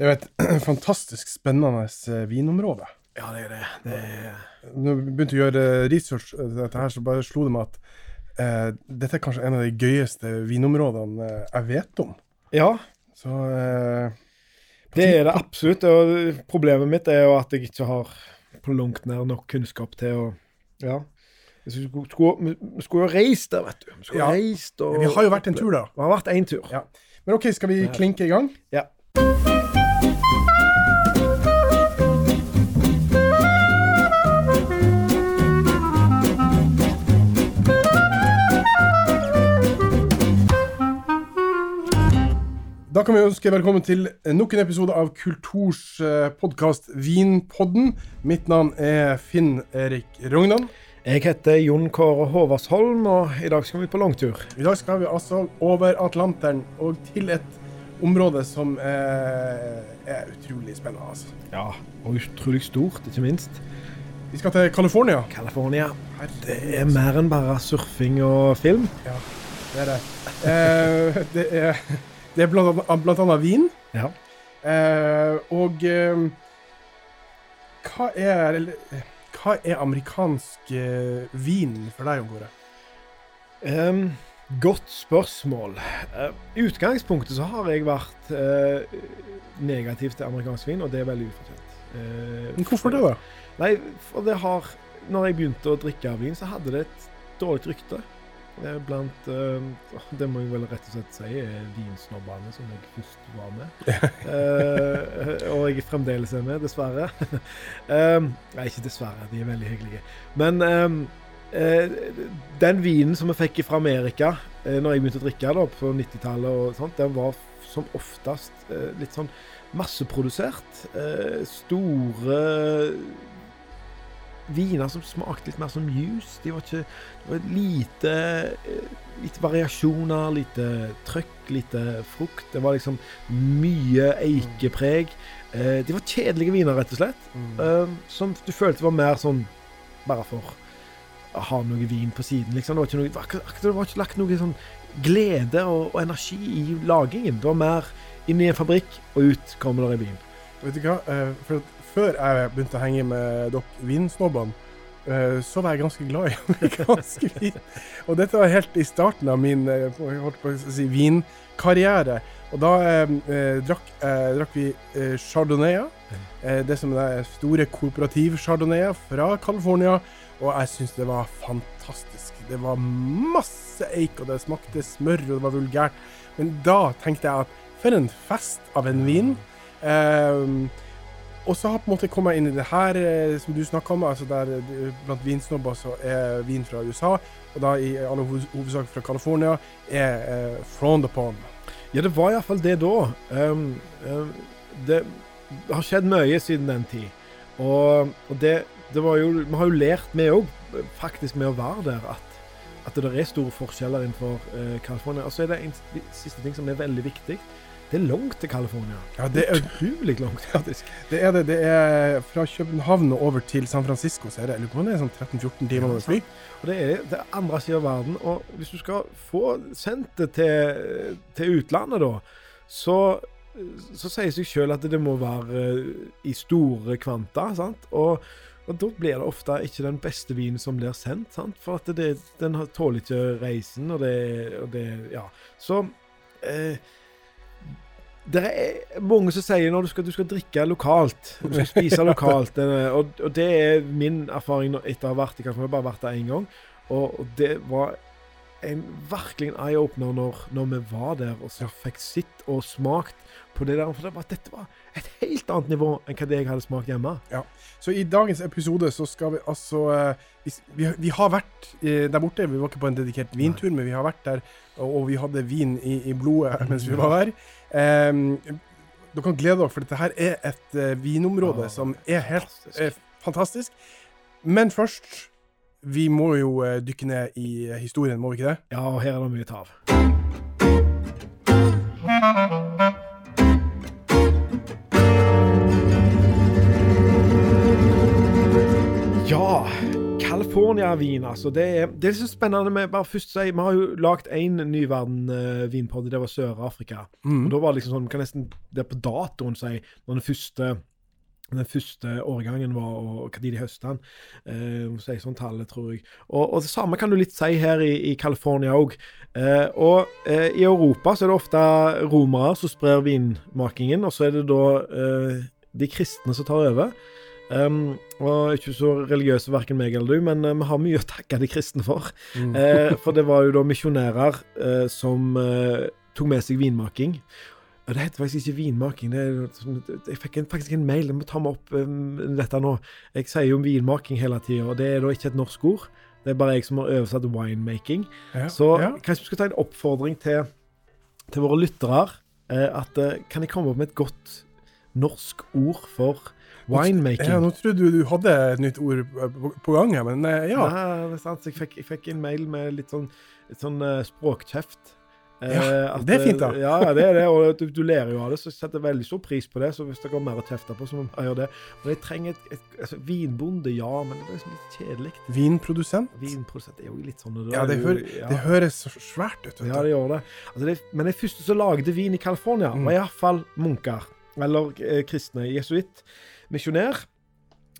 Det er jo et fantastisk spennende eh, vinområde. Ja, det er det. det er... Når vi begynte å gjøre research til dette her, så bare slo det meg at eh, dette er kanskje en av de gøyeste vinområdene eh, jeg vet om. Ja, Så eh, det er det absolutt. Og problemet mitt er jo at jeg ikke har på langt nær nok kunnskap til å Ja. Vi skulle, jo reist der, vet du. Vi skulle Ja. reist og vi har jo vært en tur, da. Vi har vært én tur. Ja. Men OK, skal vi klinke i gang? Ja. Da kan vi ønske velkommen til nok en episode av Kulturs eh, podkast Vinpodden. Mitt navn er Finn Erik Rognan. Jeg heter Jon Kåre Håvardsholm, og i dag skal vi på langtur. I dag skal vi altså over Atlanteren og til et område som eh, er utrolig spennende. Altså. Ja, og utrolig stort, ikke minst. Vi skal til California. California. Det er mer enn bare surfing og film. Ja, det er det. Eh, det er, det er blant, annet, blant annet vin. Ja. Eh, og eh, hva er eller, Hva er amerikansk eh, vin for deg, Jon Kåre? Um, godt spørsmål. Eh, I utgangspunktet så har jeg vært eh, negativ til amerikansk vin, og det er veldig ufortjent. Eh, Men Hvorfor det, da? Nei, for det har Når jeg begynte å drikke vin, så hadde det et dårlig rykte. Blant eh, Det må jeg vel rett og slett si er vinsnobbene som jeg først var med. uh, og jeg fremdeles er med, dessverre. um, nei, ikke dessverre, de er veldig hyggelige. Men um, uh, den vinen som vi fikk fra Amerika uh, når jeg begynte å drikke da, på 90-tallet, og sånt, den var som oftest litt sånn masseprodusert. Store viner som smakte litt mer som juice. De var ikke Det var lite, Litt lite variasjoner, lite trøkk, lite frukt. Det var liksom mye eikepreg. Eh, de var kjedelige viner, rett og slett. Eh, som du følte var mer sånn bare for å ha noe vin på siden. Liksom. Det var ikke, noe, det var ikke, lagt noe sånn glede og, og energi i lagingen. Det var mer inn i en fabrikk, og ut kommer det i vin. Vet du hva? Eh, for før jeg begynte å henge med dere vinsnobbene, eh, så var jeg ganske glad i amerikansk vin. Og dette var helt i starten av min eh, si, vinkarriere. Og da eh, eh, drakk, eh, drakk vi eh, chardonnay. Eh, det som er store kooperativ Chardonnay fra California. Og jeg syns det var fantastisk. Det var masse eik, og det smakte smør, og det var vulgært. Men da tenkte jeg at for en fest av en vin. Ehm, og så har på en måte kommet inn i det her eh, som du snakka om, altså der eh, blant vinsnobber så er vin fra USA, og da i all hoved- hovedsak fra California, er eh, frowned upon. Ja, det var iallfall det da. Um, um, det har skjedd mye siden den tid. Og, og det, det var jo Vi har jo lært, vi òg, faktisk med å være der, at, at det er store forskjeller innenfor uh, California. Og så er det en siste ting som er veldig viktig. Det er langt til California. Ja, det er, Utrolig langt, faktisk. det er det. Det er fra København og over til San Francisco, så er det, lurer på om det er sånn 13-14 timer med fly. Og det er det er andre siden av verden. Og hvis du skal få sendt det til, til utlandet, da, så, så sier seg sjøl at det må være eh, i store kvanta. sant? Og, og da blir det ofte ikke den beste vinen som blir sendt, sant? for at det, den tåler ikke reisen, og det, og det Ja. Så eh, det er mange som sier når du skal, du skal drikke lokalt, du skal spise lokalt. eh, Og, og det er min erfaring etter å ha vært i. Jeg har bare vært der én gang. Og, det var en virkelig en eye-opener når, når vi var der og så fikk sitt og smakt på det der. For det var, dette var et helt annet nivå enn hva det jeg hadde smakt hjemme. Ja. Så i dagens episode så skal vi altså eh, Vi, vi, vi har vært eh, der borte. Vi var ikke på en dedikert vintur, men vi har vært der, og, og vi hadde vin i, i blodet mens vi var der. Um, dere kan glede dere, for dette her er et eh, vinområde oh, som er helt fantastisk. eh, fantastisk. Men først Vi må jo eh, dykke ned i historien, må vi ikke det? Ja, og her er det mye tav. Ja, California-vin, altså. Det er, det er så spennende med bare først si, Vi har jo lagd én Nyverden-vinpod, det var Sør-Afrika. Mm. Og da var det liksom sånn, vi kan nesten det er på datoen si, når den første den første årgangen var, og når de høsta den. Eh, si sånn tallet, tror jeg. Og, og, det samme kan du litt si her i, i California òg. Eh, og eh, i Europa så er det ofte romere som sprer vinmakingen, og så er det da eh, de kristne som tar over. Um, og ikke så religiøse, verken meg eller du, men uh, vi har mye å takke de kristne for. Mm. Uh, for det var jo da misjonærer uh, som uh, tok med seg vinmaking. Og det heter faktisk ikke vinmaking. Det er, jeg fikk en, faktisk en mail. Jeg må ta meg opp um, dette nå. Jeg sier jo vinmaking hele tida, og det er da ikke et norsk ord. Det er bare jeg som har oversatt winemaking. Ja, Så ja. kanskje vi skal ta en oppfordring til, til våre lyttere. Eh, at eh, Kan jeg komme opp med et godt norsk ord for winemaking? Ja, nå trodde du du hadde et nytt ord på, gang her, men eh, ja. Nei, det er sant. Jeg fikk, jeg fikk en mail med litt sånn, litt sånn eh, språkkjeft. Eh, Ja, at, det er fint, da. Ja, det er det. Og du, du ler jo av det, så jeg setter veldig stor pris på det. Så hvis dere har mer å kjefte på, så må jeg gjøre det. Men jeg trenger et, et altså, Vinbonde, ja, men det er liksom litt kjedelig. Vinprodusent. Vinprodusent er jo litt sånn Ja, det, hører, jo- ja. det høres så svært ut. Vet Ja, det gjør det. Altså, det men de første som lagde vin i California, Mm. var iallfall munker. Eller eh, kristne. Jesuitt. Misjonær.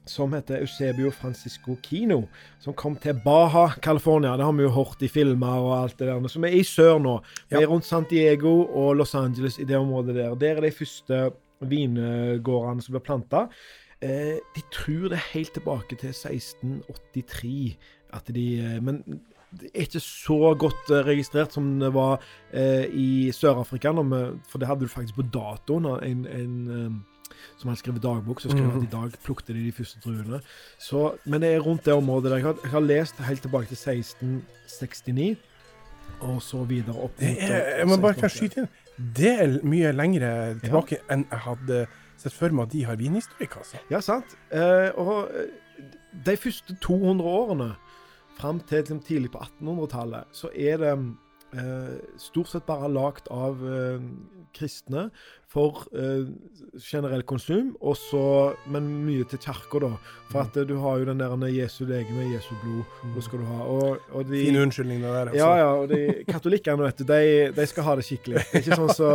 Som heter Eusebio Francisco Kino. Som kom til Baja, California. Det har vi jo hørt i filmer og alt det der. Som er i sør nå. Vi Ja. er rundt Santiago og Los Angeles i det området der. Der er de første vingårdene som ble planta. Eh, de tror det er helt tilbake til 1683 at de eh, Men det er ikke så godt eh, registrert som det var eh, i Sør-Afrika. For det hadde du faktisk på datoen. En, en eh, som hadde skrevet dagbok, så skrev han at i dag plukte de de første druene. Så, men det er rundt det området der. Jeg har, jeg har lest helt tilbake til 1669, og så videre opp Det mot, er, eh, jeg må bare kan skyte inn. Det er mye lengre tilbake enn jeg hadde sett for meg at de har vinhistorikk, altså. Ja, sant. Eh, og eh, de første 200 årene, fram til liksom, tidlig på 1800-tallet, så er det eh, stort sett bare lagd av eh, kristne for eh, generell konsum, og så, men mye til kirka, da. For at eh, du har jo den der Jesu legeme, Jesu blod, da skal du ha. Og, og de, Fine unnskyldninger der. Altså. ja, ja, og de katolikkene, vet du, de, de skal ha det skikkelig. Det ikke sånn som så,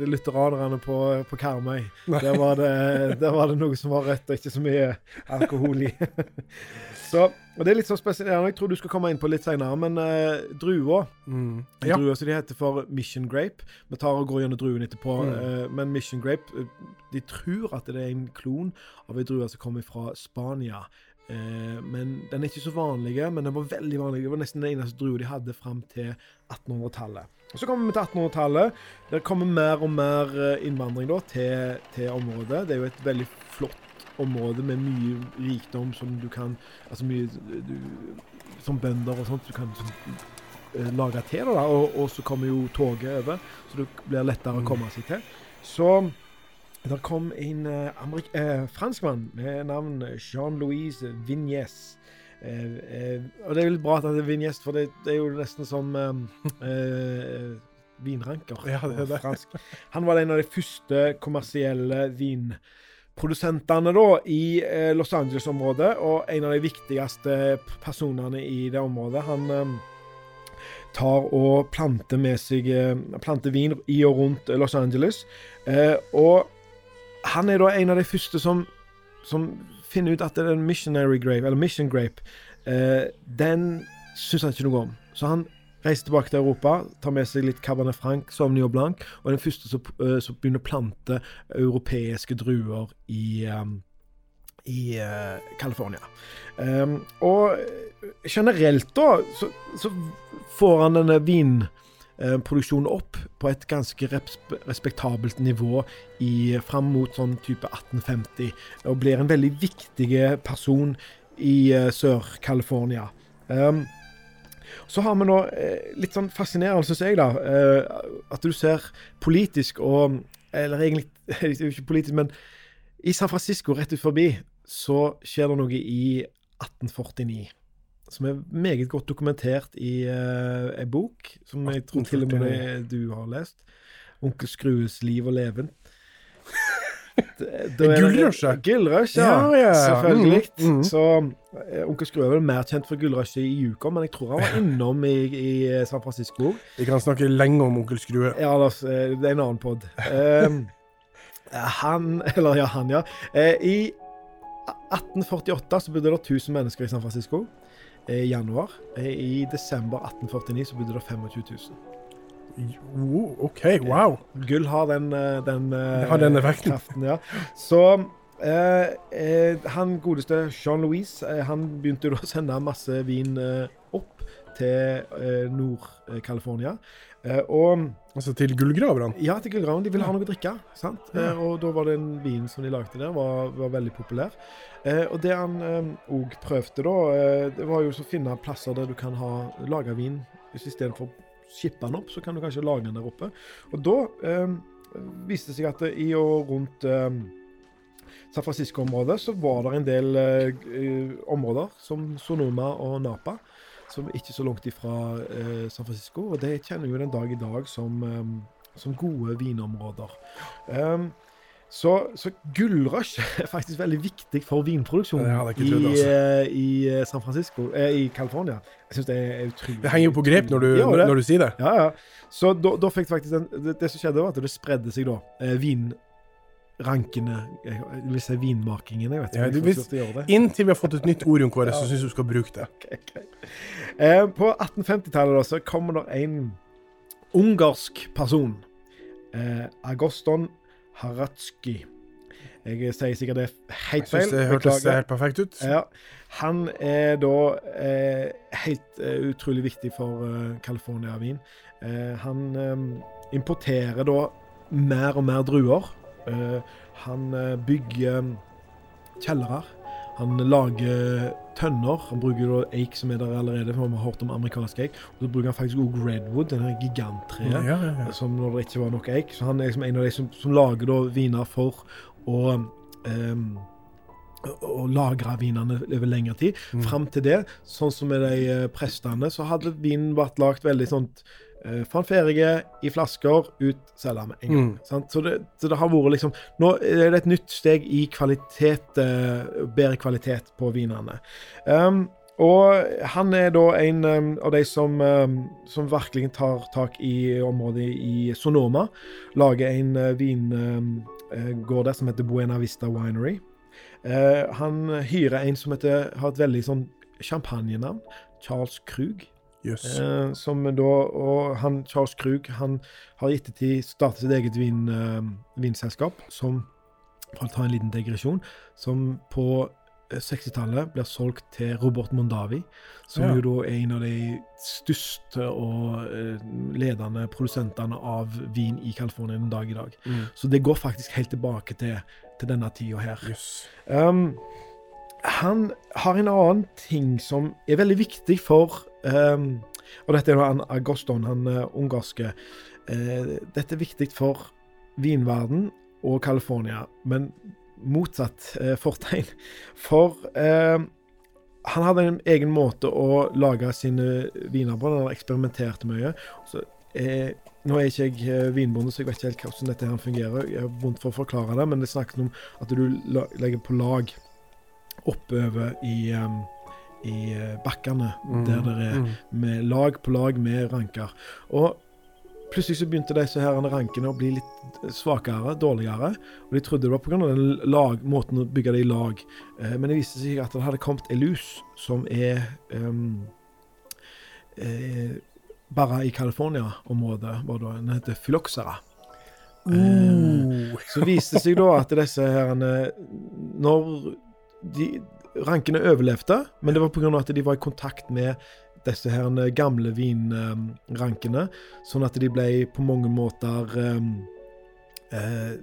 de lutheranerne på, på Karmøy. Der var, det, der var det noe som var rødt, og ikke så mye alkohol i. så, og Det er litt sånn spesielt. Jeg tror du skal komme inn på litt senere, men uh, druer Mm. Ja. Druer som de heter for Mission Grape. Vi tar og går gjennom druen etterpå. Mm. Eh, men Mission Grape eh, De tror at det er en klon av ei drue som kommer fra Spania. Eh, men Den er ikke så vanlig, men den var veldig vanlig. Det var nesten den eneste drua de hadde fram til 1800-tallet. Og Så kommer vi til 1800-tallet. Der kommer mer og mer innvandring da, til, til området. Det er jo et veldig flott område med mye rikdom som du kan Altså mye du, Som bønder og sånt. Du kan eh, lage til da, og, og så kommer jo toget over, så det blir lettere å Mm. komme seg til. Så der kom en eh, eh, franskmann med navn Jean-Louis Vignes. Eh, eh, og det er jo litt bra at det er Vignes, for det, det er jo nesten som eh, eh, vinranker Ja, det det. fransk. Han var en av de første kommersielle vinprodusentene da, i Los Angeles-området, og en av de viktigste personene i det området. Han tar og planter med seg eh, planter vin i og rundt Los Angeles. Eh, og han er da en av de første som, som finner ut at det er en missionary grape, eller mission grape, eh, den syns han ikke noe om. Så han reiser tilbake til Europa, tar med seg litt Cabernet Franc, Sauvignon Blanc, og er den første som, eh, som begynner å plante europeiske druer i um, i eh, California. Um, og generelt, da, så, så får han denne vinproduksjonen opp på et ganske respektabelt nivå i, fram mot sånn type 1850, og blir en veldig viktig person i uh, Sør-California. Um, så har vi nå eh, litt sånn fascinerende, syns jeg, da, eh, at du ser politisk og Eller egentlig ikke politisk, men i San Francisco, rett ut forbi, så skjer det noe i 1849. Som er meget godt dokumentert i uh, en bok, som jeg tror til og med 1849. du har lest. 'Onkel Skrues liv og leven'. Gullrusje? Gullrush, ja. Ja, ja. Selvfølgelig. Mm, mm. Så uh, Onkel Skrue er vel mer kjent for gullrushet i Yukon, men jeg tror han var innom i, i eh, San Francisco. Vi kan snakke lenge om onkel Skrue. Ja, Lars, det er en annen pod. Uh, han Eller ja, han, ja. I 1848 så bodde det 1000 mennesker i San Francisco. eh, I januar. Eh, I desember 1849 så bodde det 25 000. Jo, OK, wow. Gull har den, eh, den, har den effekten. kraften, ja. Så eh, han godeste Jean Louis, eh, han begynte å sende masse vin opp til eh, Nord-California. Eh, og Altså til gullgraverne. ja, til gullgraven. De ville ha noe å drikke. sant? Eh, og da var den vinen vin som de lagde der, var, var veldig populær. Eh, og det han òg prøvde, da, det var jo å finne plasser der du kan ha lage vin istedenfor skippe den opp, så kan du kanskje lage den der oppe. Og da eh, viste det seg at i og rundt eh, San Francisco-området så var det en del eh, områder, som Sonoma og Napa, som er ikke så langt ifra eh, San Francisco. Og det kjenner vi jo den dag i dag som, eh, som gode vinområder. Um, så, så gullrush er faktisk veldig viktig for vinproduksjonen jeg ikke i, altså. eh, i eh, San Francisco, eh, i California. Jeg syns det er utrolig Det henger jo på grep når du, Ja, når du sier det. Ja, ja. Så da, da fikk faktisk den, det, det som skjedde, var at det spredde seg da. Eh, vinrankene Jeg vil si vinmakingen, jeg vet ikke Ja, du jeg får vis- lov til å gjøre det. Inntil vi har fått et nytt ord, Jon Kåre, så syns jeg du skal bruke det. Ok, ok. Eh, på 1850-tallet da, så kommer det en ungarsk person. Eh, Agoston Haratski. Jeg sier sikkert det helt feil. Jeg synes syns det hørtes helt perfekt ut. Ja, han er da eh, helt eh, utrolig viktig for eh, California-vin. Eh, han eh, importerer da mer og mer druer. Eh, han eh, bygger mm, kjellere. Han lager tønner. Han bruker da eik som er der allerede, for vi har hørt om amerikansk eik. Og så bruker han faktisk også redwood, denne giganttreet Ja, ja, ja. som når det ikke var nok eik. Så han er liksom en av de som, som lager da viner for å um, å- lagre vinene over lengre tid. Mm. Fram til det, sånn som med de eh, prestene, så hadde vinen vært lagd veldig sånn uh, fanferige i flasker, ut, selge med en gang. Mm. Så, det, så det har vært liksom Nå er det et nytt steg i kvalitet, eh, bedre kvalitet på vinene. Um, og han er da en um, av de som, um, som virkelig tar tak i området i Sonoma. Lager en uh, vingård der som heter Buena Vista Winery. Uh, han hyrer en som heter, har et veldig sånn champagnenavn. Charles Krug. Jøss. Eh, som da, og han, Charles Krug han har i ettertid startet sitt eget vin, eh, vinselskap, som for å ta en liten digresjon, som på eh, 60-tallet blir solgt til Robert Mondavi, som Ja. jo da er en av de største og eh, ledende produsentene av vin i California en dag i dag. Mm. Så det går faktisk helt tilbake til, til denne tida her. Yes. Um, han har en annen ting som er veldig viktig for um, Og dette er han Agoston, han uh, ungarske. Uh, dette er viktig for vinverden og California, men motsatt uh, fortegn. For um, han hadde en egen måte å lage sine viner på. Han eksperimenterte mye. Så, eh, nå er ikke jeg vinbonde, så jeg vet ikke helt hvordan dette her fungerer. Jeg har vondt for å forklare det, men det snakkes om at du legger på lag oppover i, um, i bakkene, mm, der det er Mm. med lag på lag med ranker. Og plutselig så begynte disse her rankene å bli litt svakere, dårligere. Og de trodde det var pga. den lag, måten å bygge det i lag. Eh, men det viste seg at det hadde kommet en lus som er um, eh, bare i California-området. var det, Den heter Phylloxera. Uh. Så viste det seg da at disse herrene Når de rankene overlevde, men det var pga. at de var i kontakt med disse her gamle vinrankene, sånn at de ble på mange måter um, eh,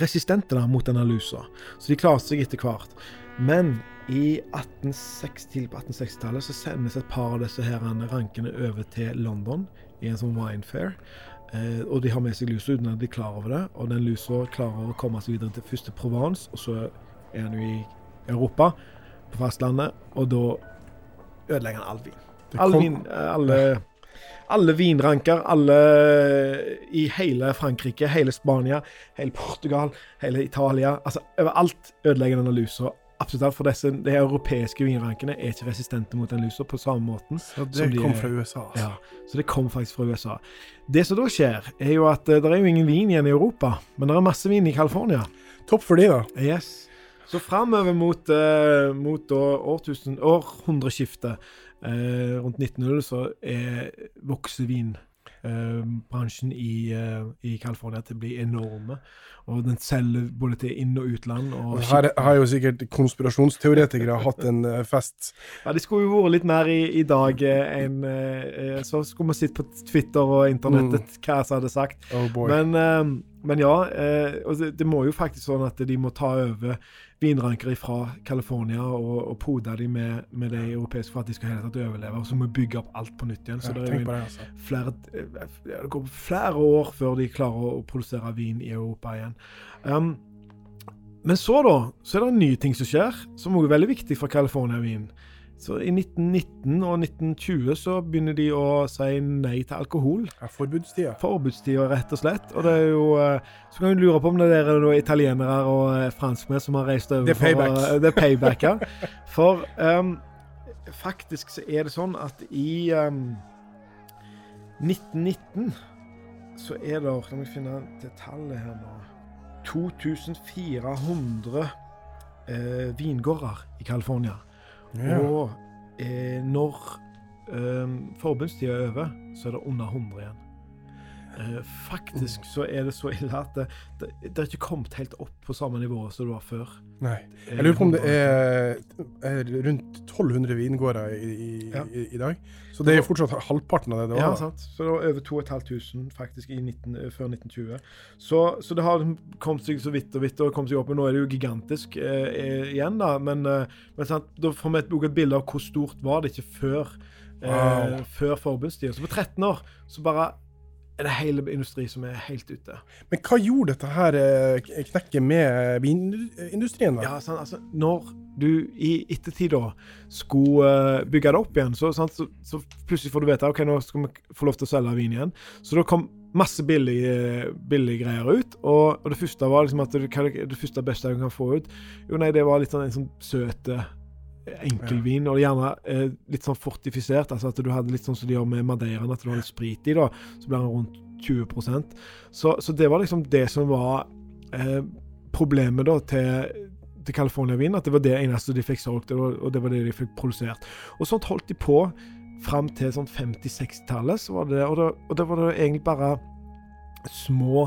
resistente da, mot denne lusa. Så de klarte seg etter hvert. Men i 1860, på 1860-tallet så sendes et par av disse her rankene over til London i en sånn wine fair. Eh, og de har med seg lusa uten at de er klar over det. Og den lusa klarer å komme seg videre til første Provence, og så er den jo i Europa, på fastlandet, og da ødelegger han all vin. All vin alle, alle vinranker, alle i hele Frankrike, hele Spania, hele Portugal, hele Italia. Altså overalt ødelegger denne lusa absolutt alt. For disse, de europeiske vinrankene er ikke resistente mot den lusa på samme måten. Så Som det de kom fra USA. Altså. Ja, Så det kom faktisk fra USA. Det som da skjer, er jo at eh, det er jo ingen vin igjen i Europa, men det er masse vin i California. Topp for de, da. Yes. Så framover mot, uh, mot da årtusen, århundreskiftet, uh, rundt 1900, så er, vokser vinbransjen i, uh, i California til å bli enorme. Og den selger både til inn- og utland. Og her har jo sikkert konspirasjonsteoretikere hatt en eh, fest. Ja, Det skulle jo vært litt mer i, i dag eh, enn eh, eh, Så skulle vi sett på Twitter og internettet hva som hadde sagt. Oh boy. Men, eh, men ja, eh, det må jo faktisk sånn at de må ta over vinrankere fra California og, og pode dem med, med det europeiske for at de skal hele tatt overleve. Og så må vi bygge opp alt på nytt igjen. Så ja, det, en, det, altså. flere, eh, det går flere år før de klarer å, å produsere vin i Europa igjen. Um, men så, da, så er det en ny ting som skjer, som også er veldig viktig for California-vin. Så I 1919 og 1920 så begynner de å si nei til alkohol. Ja, forbudstida. Forbudstida, rett og slett. Og det er jo eh, Så kan du lure på om det er noen italienere og eh, franskmenn som har reist over Det er payback. For, det er payback, ja. For um, faktisk så er det sånn at i um, 1919 så er det La meg finne det tallet her nå 2400 eh, vingårder i California. Ja. Og eh, når eh, forbundstida er over, så er det under 100 igjen. Eh, faktisk så er det så ille at det, det, det er ikke kommet helt opp på samme nivå som det var før. Nei. Jeg lurer på om det er, er rundt 1200 vingårder i, i, Ja. i, i dag. Så det er fortsatt halvparten av det det var. Ja, sant. Så det var over 2500 faktisk i 19, eh, før 1920. Så, så det har kommet seg så vidt og vidt og kommet seg opp, men nå er det jo gigantisk eh, eh, igjen, da. Men, eh, men sant? da får vi et, et bilde av hvor stort var det ikke før, eh, før forbundstida. Så på 13 år så bare er det hele industri som er helt ute. Men hva gjorde dette her eh, knekket med vinindustrien, da? Ja, sant? Altså, når du i ettertid da skulle eh, bygge det opp igjen, så, sant? Så, så plutselig får du vite ok, nå skal vi få lov til å selge vin igjen. Så da kom masse billige billige greier ut. Og, og det første var liksom at det, hva det, det første beste du kan få ut, jo nei, det var litt sånn en sånn søte enkelvin, og gjerne eh, litt sånn fortifisert. altså At du hadde litt sånn som de gjør med Madeiraen, at du har litt sprit i, da. Så blir den rundt 20% Så, så det var liksom det som var eh, problemet da til til California Vin, at det var det eneste de fikk solgt, og det var det de fikk produsert. Og sånt holdt de på fram til sånn 50-60-tallet, så og, og da var det egentlig bare små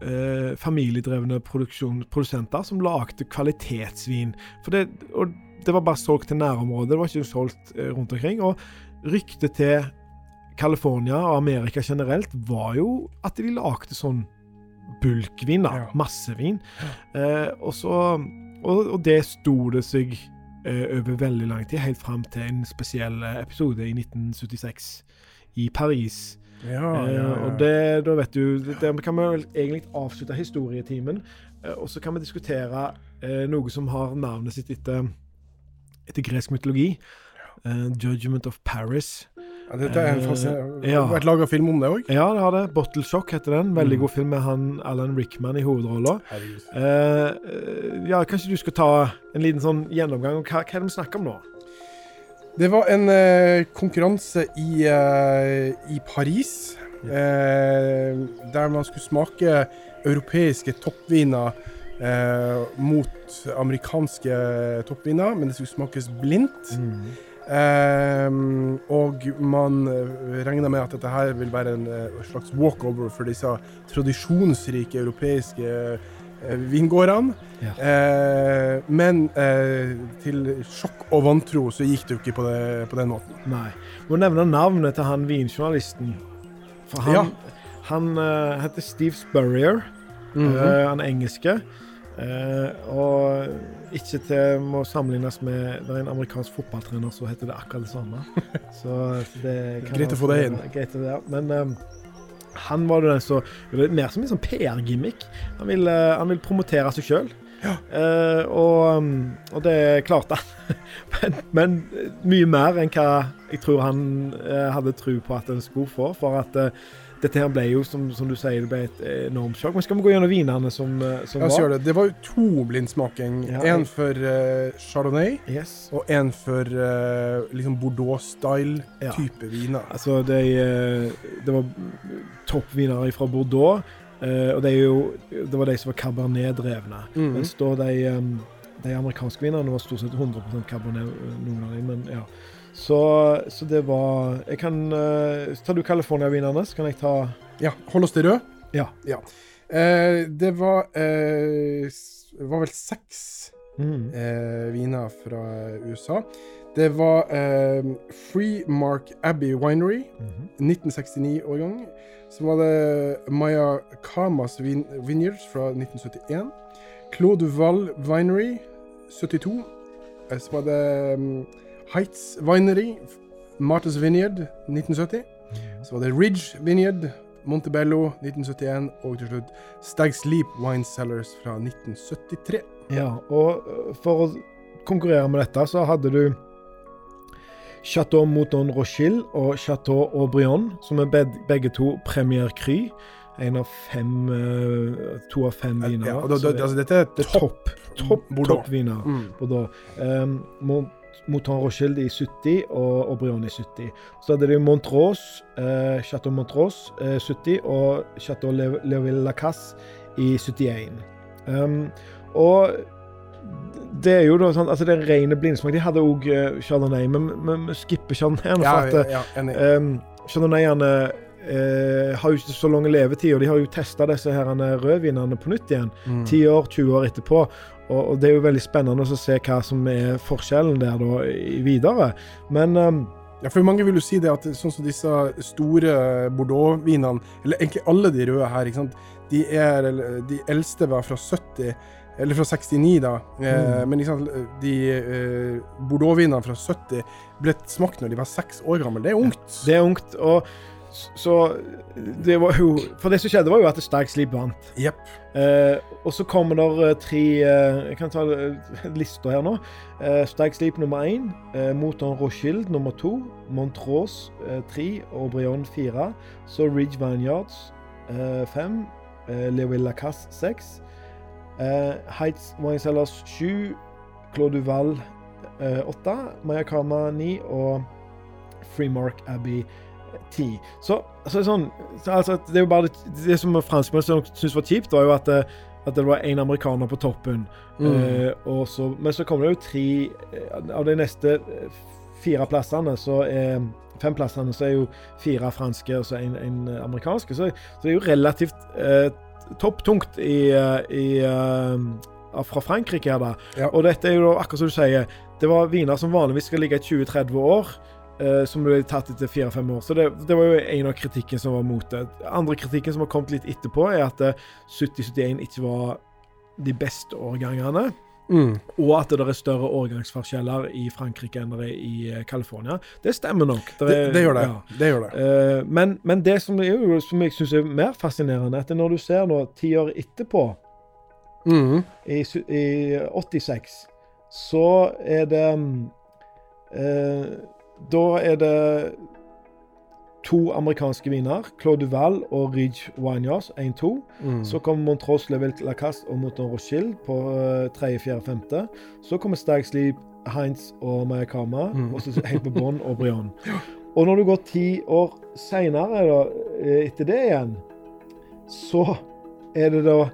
eh, familiedrevne produsenter som lagde kvalitetsvin. For det, og det var bare solgt til nærområdet, det var ikke solgt eh, rundt omkring. Og ryktet til California og Amerika generelt var jo at de lagde sånn bulkvin, da. Massevin. Eh, og, så, og, og det sto det seg eh, over veldig lang tid, helt fram til en spesiell eh, episode i 1976 i Paris. Ja, ja, Eh, og det, da vet du det, kan vi vel egentlig avslutte historietimen, eh, og så kan vi diskutere eh, noe som har navnet sitt etter, etter gresk mytologi. Uh, 'Judgment of Paris'. Ja, dette er en fascinerende ja. Det har vært laga film om det òg? Ja, det har det. 'Bottle Shock' heter den. Veldig Mm. god film med han Alan Rickman i hovedrolla. Eh, eh, ja, kanskje du skal ta en liten sånn gjennomgang om hva, hva er det vi snakker om nå? Det var en eh, konkurranse i, eh, i Paris, eh, der man skulle smake europeiske toppviner eh, mot amerikanske toppviner, men det skulle smakes blindt. Eh, og man regner regna med at dette her vil være en eh, slags walkover for disse tradisjonsrike europeiske eh, vingårdene. Ja. Eh, men eh, til sjokk og vantro så gikk det jo ikke på, det, på den måten. Nei. Må nevne navnet til han vinjournalisten. For han, Ja. han uh, heter Steve Spurrier. Mm -hmm. uh, han engelske. Eh, og ikke til må sammenlignes med Det er en amerikansk fotballtrener som heter det akkurat det samme. Så, så det kan Greit å få det inn. Greit ja. Men eh, han var den som det er Mer som en sånn PR-gimmick. Han, eh, han vil promotere seg sjøl. Eh, og, um, og det klarte han. men, men mye mer enn hva jeg tror han eh, hadde tro på at han skulle få. For at eh, dette her ble jo, som, som du sier, det ble et enormt sjokk. Men skal vi gå gjennom vinene som, eh, som La var? det. Det var jo to blindsmaking. Ja, En for uh, chardonnay, Yes. og en for uh, liksom Bordeaux-style Ja. viner. Altså, det, det var toppvinere fra Bordeaux, uh, og det, jo, det var de som var cabernet-drevne. Mm. Mens da de, um, de amerikanske vinene var stort sett 100% cabernet, noen av dem, men ja. Så, så det var Jeg kan uh, Tar du California-vinene, så kan jeg ta Ja, hold oss til rød. Ja. Eh, det var uh, var vel seks mm. viner fra USA. Det var Free Mark Abbey Winery, Mhm. 1969-årgang. Så var det Maya Kamas vin Vineyards fra 1971. Claude Duval Winery, 72. Eh, Så var det um, Heights Winery, Martha's Vineyard, 1970. Så var det Ridge Vineyard, Montebello 1971, og til slutt Stag's Leap Wine Cellars fra 1973. Ja, og øh, for å konkurrere med dette, så hadde du Chateau Mouton Rochille og Chateau Aubryon, som er begge to Premier Cry. En av fem øh, To av fem viner. Ja, og da, da, altså, dette er er topp. topp, topp, viner. Mm. Um, Mouton Rochelde i 70 og Aubryon i 70. Så hadde de Montrose, eh, Chateau Montrose eh, 70 og Chateau Le- Leoville Lacasse i 71. Um, og det er jo da sånn, altså det er rene blindsmak. De hadde òg uh, Chardonnay, men vi skipper Chardonnay. Ja, for at, ja, ja. Um, Chardonnayene eh, har jo ikke så lang levetid, og de har jo testa disse her rødvinene på nytt igjen. Mm. 10 år, 20 år etterpå. Og, og det er jo veldig spennende å se hva som er forskjellen der da videre. Men um, Ja, for mange vil jo si det at sånn som disse store Bordeaux-vinene, eller egentlig alle de røde her, de er De eldste var fra 70, eller fra 69, da. Eh, Mm. men de eh, Bordeaux-vinene fra 70 ble smakt når de var seks år gamle. Det er ungt. det er ungt. og så det var jo For det som skjedde, var jo at Stag Sleep vant. Yep. Eh, og så kommer det eh, tre eh, Jeg kan ta eh, lista her nå. Eh, Stark Sleep nummer én. Eh, Moton Rochild nummer to. Montrose eh, tre. og Brion fire. Så Ridge Vineyards eh, fem. Eh, Leovilla Cass seks. Eh, Heights Wine Cellars sju. Claude Duval åtte. Mayakama ni. Og Freemark Abbey ti. Så, altså, sånn, så, altså, det er jo bare det, det som franskmennene syntes var kjipt, var jo at, eh, at det var én amerikaner på toppen. Mm. Eh, og så, men så kommer det jo tre eh, Av de neste fire plassene, så er Fem plassene så er jo fire franske og så en, en amerikanske. Så, så det er jo relativt eh, topptungt i, i uh, fra Frankrike her, da. Ja. Og dette er jo akkurat som du sier, det var viner som vanligvis skal ligge i 20-30 år. Eh, som ble tatt etter fire-fem år. Så det, det var jo en av kritikken som var mot det. Andre kritikken som har kommet litt etterpå, er at eh, 70-71 ikke var de beste årgangene. Mm. Og at det er større årgangsforskjeller i Frankrike enn det er i eh, California. Det stemmer nok. Det, er- det gjør det. ja. Det gjør det. Uh, men, men det som, er som jeg syns er mer fascinerende, at når du ser nå ti år etterpå, Mm. i, i 86, så er det eh, Da er det to amerikanske viner, Claude Duval og Ridge Wineyards, 1-2. Mm. Så kommer Montrose Level Lacaste og Mouton Rochille på uh, tredje, fjerde, femte. Så kommer Stag Sleep, Heinz og Mayakama, Mm. og så helt på bånn og Brion. Og når du går ti år seinere, etter det igjen, så er det da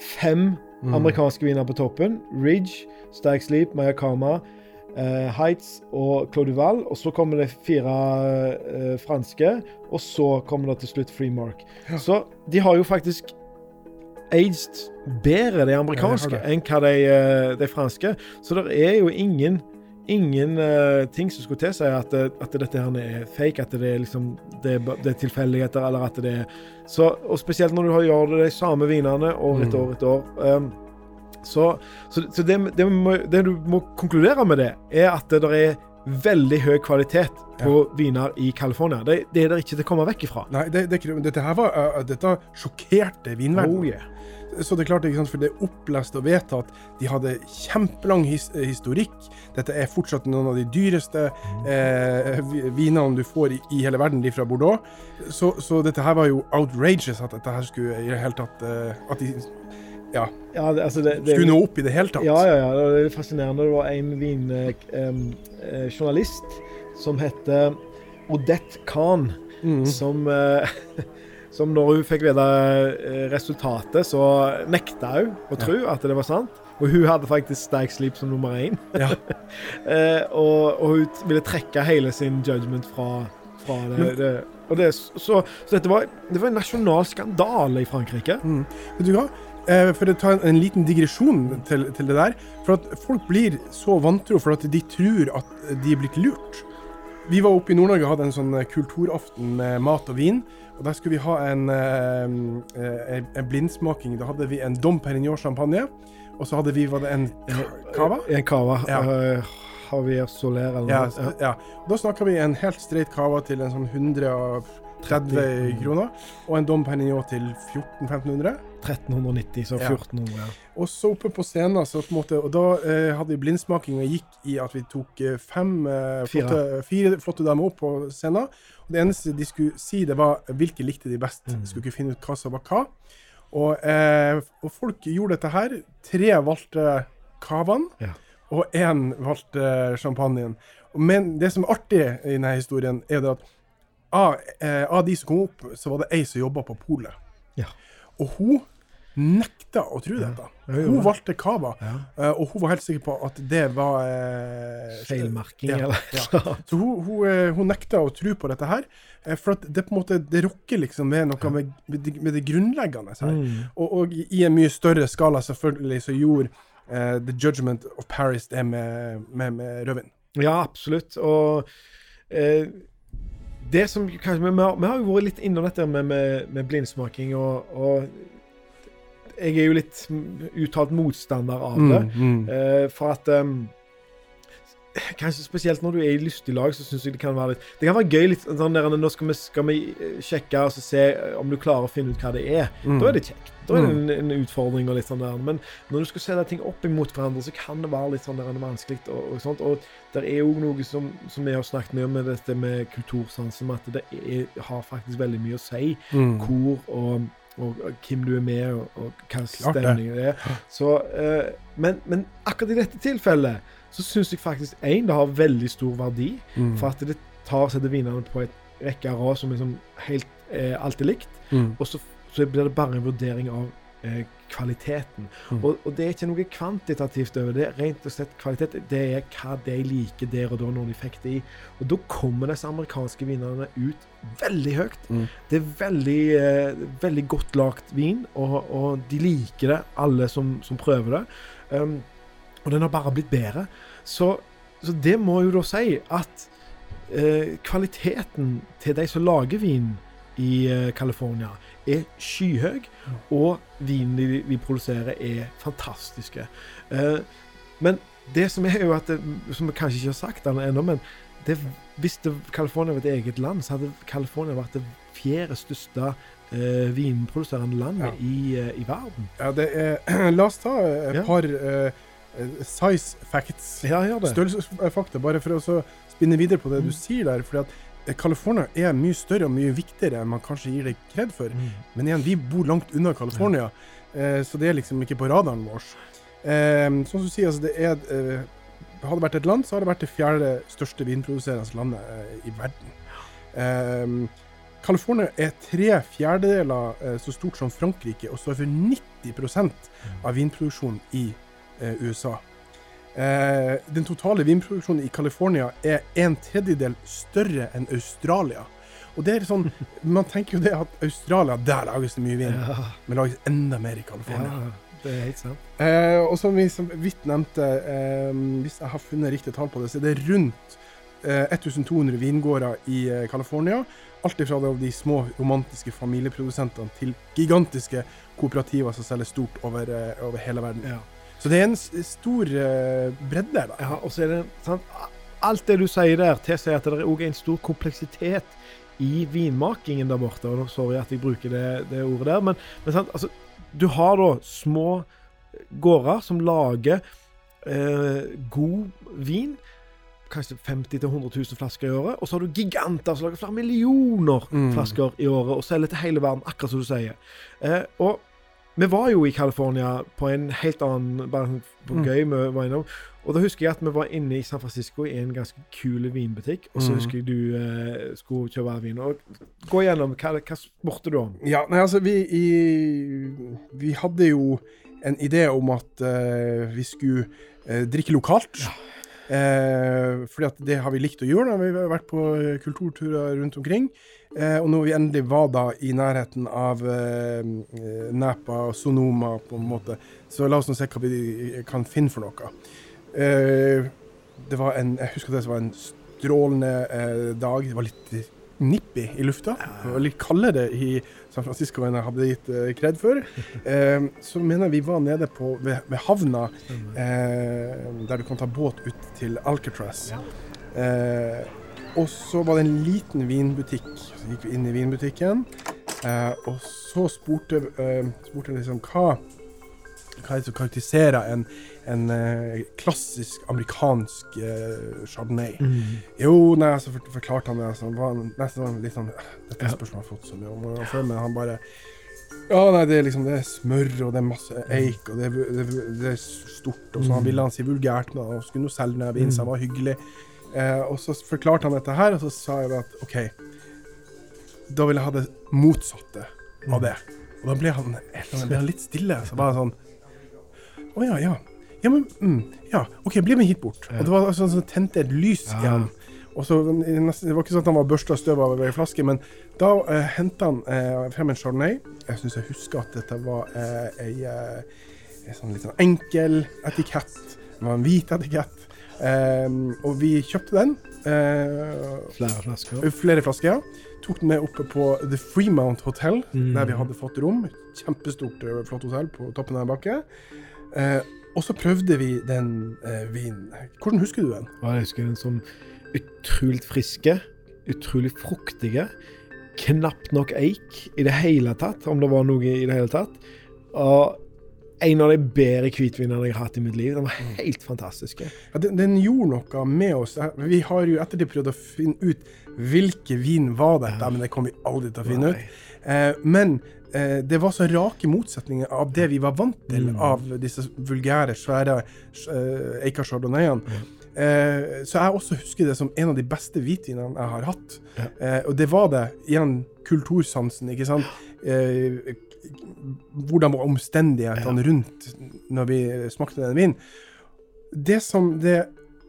fem Mm. amerikanske viner på toppen. Ridge, Stag Sleep, Mayakama, eh, Heights og Claude Duval. Og så kommer det fire eh, franske, og så kommer det til slutt Freemark. Ja. Så de har jo faktisk aged bedre, de amerikanske, enn hva de, eh, de franske. Så det er jo ingen Ingen uh, ting som skulle tilsi at, eh, at dette her er fake, at det er, liksom, det er, det er tilfeldigheter, eller at det er så, Og spesielt når du har- gjør det de samme vinene år etter år etter år. Um, så så, så det, det, må, det du må konkludere med det, er at det, er veldig høy kvalitet på viner i California. Det, det er det ikke til å komme vekk ifra. Nei, det, det, dette her var, uh, dette sjokkerte vinverdenen. Oh, yeah. Så det er klart, ikke sant, for det er opplest og vedtatt. De hadde kjempelang his historikk. Dette er fortsatt noen av de dyreste eh, vinene du får i, i hele verden, de fra Bordeaux. Så, så dette her var jo outrageous at dette her skulle i det hele tatt eh, At de ja, Ja, det, altså det, det, skulle nå opp i det hele tatt. Ja, ja, ja. Det er fascinerende. Det var en vinjournalist som heter Odette Khan, Mm. som eh, Som når hun fikk vite eh, resultatet, så nekta hun å tro at det var sant. Og hun hadde faktisk Stag Sleep som nummer én. Ja. Eh, og, og hun ville trekke hele sin judgment fra, fra det. Men- det, det så, så dette var, det var en nasjonal skandale i Frankrike. Mm. Vet du hva? Eh, for å ta en, en liten digresjon til, til det der. For at folk blir så vantro for at de tror at de er blitt lurt. Vi var oppe i Nord-Norge og hadde en sånn eh, kulturaften med mat og vin. Og der skulle vi ha en, eh, eh, en blindsmaking. Da hadde vi en Dom Perignon champagne. Og så hadde vi var det en cava. En cava. Ja. eh, Javier Soler eller noe. Ja, ja. Da snakka vi en helt streit cava til en sånn 130 kroner. Og en Dom Perignon til 1400-1500. 1390, så Ja. 1400. Ja. Og så oppe på scenen, så på en måte, og da eh, hadde vi blindsmaking og gikk i at vi tok eh, fem eh, flotte, fire flotte damer opp på scenen. Og det eneste de skulle si, det var hvilke likte de best. Mm. Skulle ikke finne ut hva som var hva. Og, eh, og folk gjorde dette her. Tre valgte cavaen, Ja. og én valgte champagnen. Men det som er artig i denne historien, er det at av, eh, av de som kom opp, så var det ei som jobba på polet. Ja. Og hun nekta å tro dette. Hun valgte cava, eh, og hun var helt sikker på at det var eh, Feilmerking, eller noe. Så hun, hun, eh, hun nekta å tro på dette her, eh, for det på en måte det rokker liksom ved noe med, med, det, med det grunnleggende her. Mm. Og, og i i en mye større skala selvfølgelig så gjorde eh, The Judgment of Paris det med, med, med rødvin. Ja, absolutt. Og eh, det som kanskje vi, vi, har, vi har jo vært litt innom dette med, med, med blindsmaking, og, og jeg er jo litt uttalt motstander av det. mm. Eh, for at um, Kanskje spesielt når du er i lystig lag, så syns jeg det kan være litt Det kan være gøy litt sånn der Nå skal vi, skal vi eh, sjekke og se eh, om du klarer å finne ut hva det er. Mm. Da er det kjekt. Da er det en, en utfordring og litt sånn der. Men når du skal sette ting opp imot hverandre, så kan det være litt sånn der vanskelig. Og, og sånt. Og det er jo noe som, som vi har snakket mye om med dette med kultursansen, at det er, har faktisk veldig mye å si Mm. hvor og, og, og hvem du er med, og, og hva stemningen det. er. Så, eh, men, men akkurat i dette tilfellet så syns jeg faktisk én, det har veldig stor verdi. Mm. For at det tar setter vinene på et rekke av rad som liksom helt eh, alltid likt. Mm. Og så, så blir det bare en vurdering av kvaliteten. Mm. Og, og det er ikke noe kvantitativt over det. Rent og slett kvalitet. Det er hva de liker der og da når de fikk det i. Og da kommer disse amerikanske vinene ut veldig høyt. Mm. Det er veldig, eh, veldig godt lagt vin, og, og de liker det, alle som, som prøver det. Um, og den har bare blitt bedre. Så, så det må jo da si at eh, kvaliteten til de som lager vin i eh, California, er skyhøy, og vinen de, vi produserer, er fantastiske. Eh, men det som er jo at det, Som vi kanskje ikke har sagt ennå, men det, hvis det, California var et eget land, så hadde California vært det fjerde største eh, vinproduserende landet Ja. i, eh, i verden. Ja, det er La oss ta et Ja. par eh, size facts. Ja. Størrelsesfakta, bare for å så spinne videre på det du Mm. sier der. fordi at eh, California er mye større og mye viktigere enn man kanskje gir det kred for. Mm. Men igjen, vi bor langt unna California, eh, så det er liksom ikke på radaren vår. Eh, som du sier, altså det er eh, Hadde det vært et land, så hadde det vært det fjerde største vinproduserende landet eh, i verden. Eh, California er tre fjerdedeler eh, så stort som Frankrike og står for 90% av vinproduksjonen i eh, USA. Eh, den totale vinproduksjonen i California er en tredjedel større enn Australia. Og det er sånn, Man tenker jo det at Australia, der lages det mye vin. Ja, Men lages enda mer i California. ja, det er helt sant. Eh, og som vi så vidt nevnte, eh, hvis jeg har funnet riktig tall på det, så er det rundt eh, 1200 vingårder i eh, California. Alt ifra de små romantiske familieprodusentene til gigantiske kooperativer som selger stort over, eh, over hele verden. Ja. Så det er en stor eh, bredde der. Ja, og så er det sant, alt det du sier der, tilsier at det er òg en stor kompleksitet i vinmakingen der borte. Og sorry at jeg bruker det, det ordet der, men, men sant, altså, du har da små gårder som lager eh, god vin. Kanskje 50 000-100 000 flasker i året. Og så har du giganter som lager flere millioner Mm. flasker i året og selger til hele verden, akkurat som du sier. Eh, og vi var jo i California på en helt annen Bare på Mm. gøy vi var innom. Og da husker jeg at vi var inne i San Francisco i en ganske kul vinbutikk. Og så Mm. husker jeg du eh, skulle kjøpe vin. Og gå gjennom hva, hva spurte du om? Ja, nei, altså, vi, i, vi hadde jo en idé om at uh, vi skulle uh, drikke lokalt. Eh, fordi at det har vi likt å gjøre når vi har vært på kulturturer rundt omkring. Eh, og når vi endelig var da i nærheten av eh, Napa og Sonoma, på en måte, så la oss nå se hva vi kan finne for noe. Eh, det var en, jeg husker det var en strålende eh, dag. Det var litt nippig i lufta. Det var litt kaldere i San Francisco enn jeg hadde gitt eh, kred for. Eh, så mener jeg vi var nede på, ved, ved havna, eh, der du kan ta båt ut til Alcatraz. Eh, og så var det en liten vinbutikk. Så gikk vi inn i vinbutikken, eh, og så spurte, eh, spurte jeg liksom hva hva er det som karakteriserer en, en eh, klassisk amerikansk eh, chardonnay? Jo, nei, så for, forklarte han det. Så var han nesten sånn, litt sånn «Ah, Dette spørsmålet har jeg fått så mye om. Før men han bare Ja, nei, det er liksom Det er smør, og det er masse eik, og det er, det, er- det er stort. Og så han Mm. ville han si vulgært, men han skulle nå selge den vinen, så han var hyggelig. Eh, og så forklarte han dette her, og så sa jeg at OK, da vil jeg ha det motsatte av det. Og da ble han, ble han litt stille. Så bare sånn Å ja, ja. Ja, men mm, Ja, OK, bli med hit bort. Og det var sånn som tente et lys Ja. igjen. Og så, Det var ikke sånn at han var børsta støv av ei flaske, men da eh, henta han eh, frem en chardonnay. Jeg syns jeg husker at dette var eh, ei, eh, ei sånn litt sånn enkel etikett. Det var en hvit etikett. Ehm, og vi kjøpte den. eh, Flere flasker. flere flasker, ja. Tok den med oppe på The Fremount Hotel, Mm. der vi hadde fått rom. Kjempestort, eh, flott hotell på toppen av en bakke. Eh, og så prøvde vi den eh, vinen. Hvordan husker du den? Jeg husker den sånn utrolig friske, utrolig fruktige. Knapt nok eik i det hele tatt, om det var noe i det hele tatt. Og en av de bedre hvitvinene jeg har hatt i mitt liv. Den var helt fantastiske. Ja, den, den gjorde noe med oss. Eh, Vi har jo ettertid prøvd å finne ut hvilke vin var dette, Ja. men det kom vi aldri til å finne ut. Eh, men eh, det var så rake motsetninger av det vi var vant til Mm. av disse vulgære, svære uh, Eikar chardonnayene. Eh, så jeg også husker det som en av de beste hvitvinene jeg har hatt. Ja. Eh, og det var det igjen kultursansen, ikke sant. Eh, hvordan var omstendighetene rundt når vi smakte den vinen. Det som det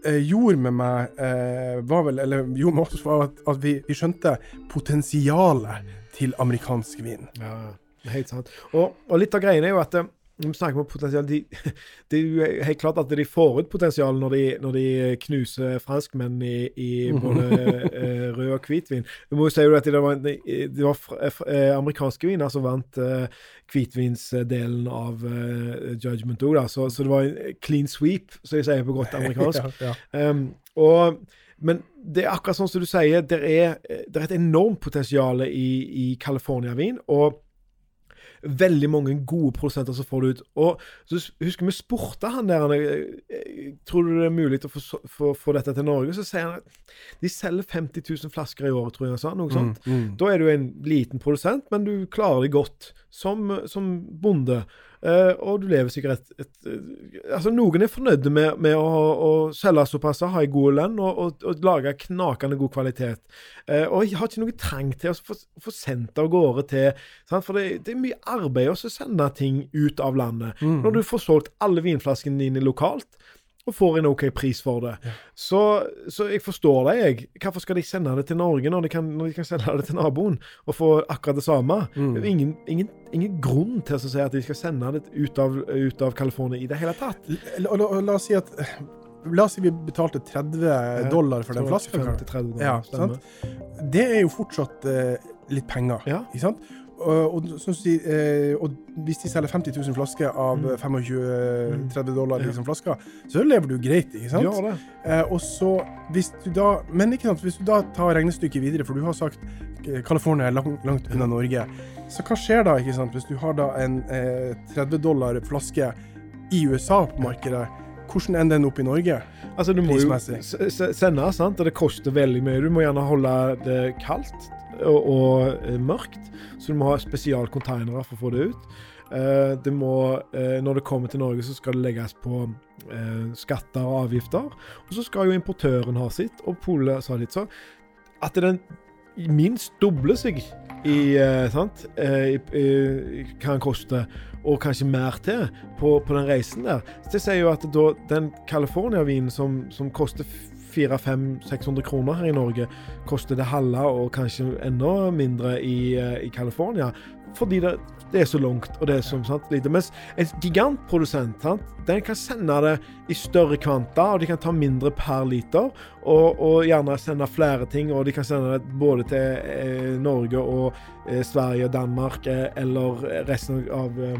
eh, gjorde med meg, eh, var vel, eller gjorde med oss, var at, at vi, vi skjønte potensialet til amerikansk vin. Ja, helt sant. Og, og litt av greiene er jo at eh, når vi snakker om potensial de, Det er jo helt klart at de får ut potensial når de, når de knuser franskmenn i, i både eh, rød og hvitvin. Vi må jo si at det var, det, var eh, amerikanske viner som vant eh, hvitvinsdelen av eh, Judgment òg. Så, så det var en clean sweep, som de sier på godt amerikansk. Ja, ja. Um, og, men det er akkurat sånn som du sier, det er, det er et enormt potensial i, i California-vin. Og veldig mange gode produsenter som får det ut. Og så husker vi spurte han der eh, eh, Tror du det er mulig å få, få, få dette til Norge? Så sier han at de selger 50 000 flasker i året, tror jeg han sa. Noe sånt. Mm, mm. Da er du en liten produsent, men du klarer det godt som, som bonde. Eh, og du lever sikkert et, et, et, Altså, noen er fornøyde med, med å, å selge såpass, ha en god lønn og, og, og lage knakende god kvalitet. Uh, og jeg har ikke noe trang til å få, få sendt det av gårde til sant? For det, det er mye arbeid å sende ting ut av landet. Mm. Når du får solgt alle vinflaskene dine lokalt, og får en OK pris for det. Ja. Så, så jeg forstår det, jeg. Hvorfor skal de sende det til Norge når de kan, når de kan sende det til naboen og få akkurat det samme? Mm. Det er ingen, ingen, ingen grunn til å si at de skal sende det ut av, ut av California i det hele tatt. La, la, la oss si at La oss si vi betalte 30 dollar for den flaska. 25 til 30 dollar, Ja. Det er jo fortsatt eh, litt penger, Ja. ikke sant? Og, som eh, og hvis de selger 50 000 flasker av Mm. 25-30 dollar liksom, flasker, så lever du greit, ikke sant? Ja, det. Eh, og så, hvis du da Men ikke sant, hvis du da tar regnestykket videre, for du har sagt eh, California er langt, langt unna Norge, så hva skjer da, ikke sant, hvis du har da en eh, 30 dollar flaske i USA på markedet? Hvordan ender den opp i Norge? Altså, du må jo sende, sant? og det koster veldig mye. Du må gjerne holde det kaldt og, og eh, mørkt, så du må ha spesialkonteinere for å få det ut. Eh, det må, eh, når det kommer til Norge, så skal det legges på skatter og avgifter. Og så skal jo importøren ha sitt, og polet sa litt så. At den minst dobler seg i, sant? i, i, i, hva den koster, og kanskje mer til, på, på den reisen der. Så det sier jo at da, den California-vinen som, som koster 400-500-600 kroner her i Norge, koster det halve og kanskje enda mindre i, eh, i California. Fordi det, det er så langt, og det er som sant, lite. Mens en gigantprodusent sant, den kan sende det i større kvanta, og de kan ta mindre per liter. Og, og gjerne sende flere ting, og de kan sende det både til eh, Norge og eh, Sverige og Danmark, eh, eller resten av eh,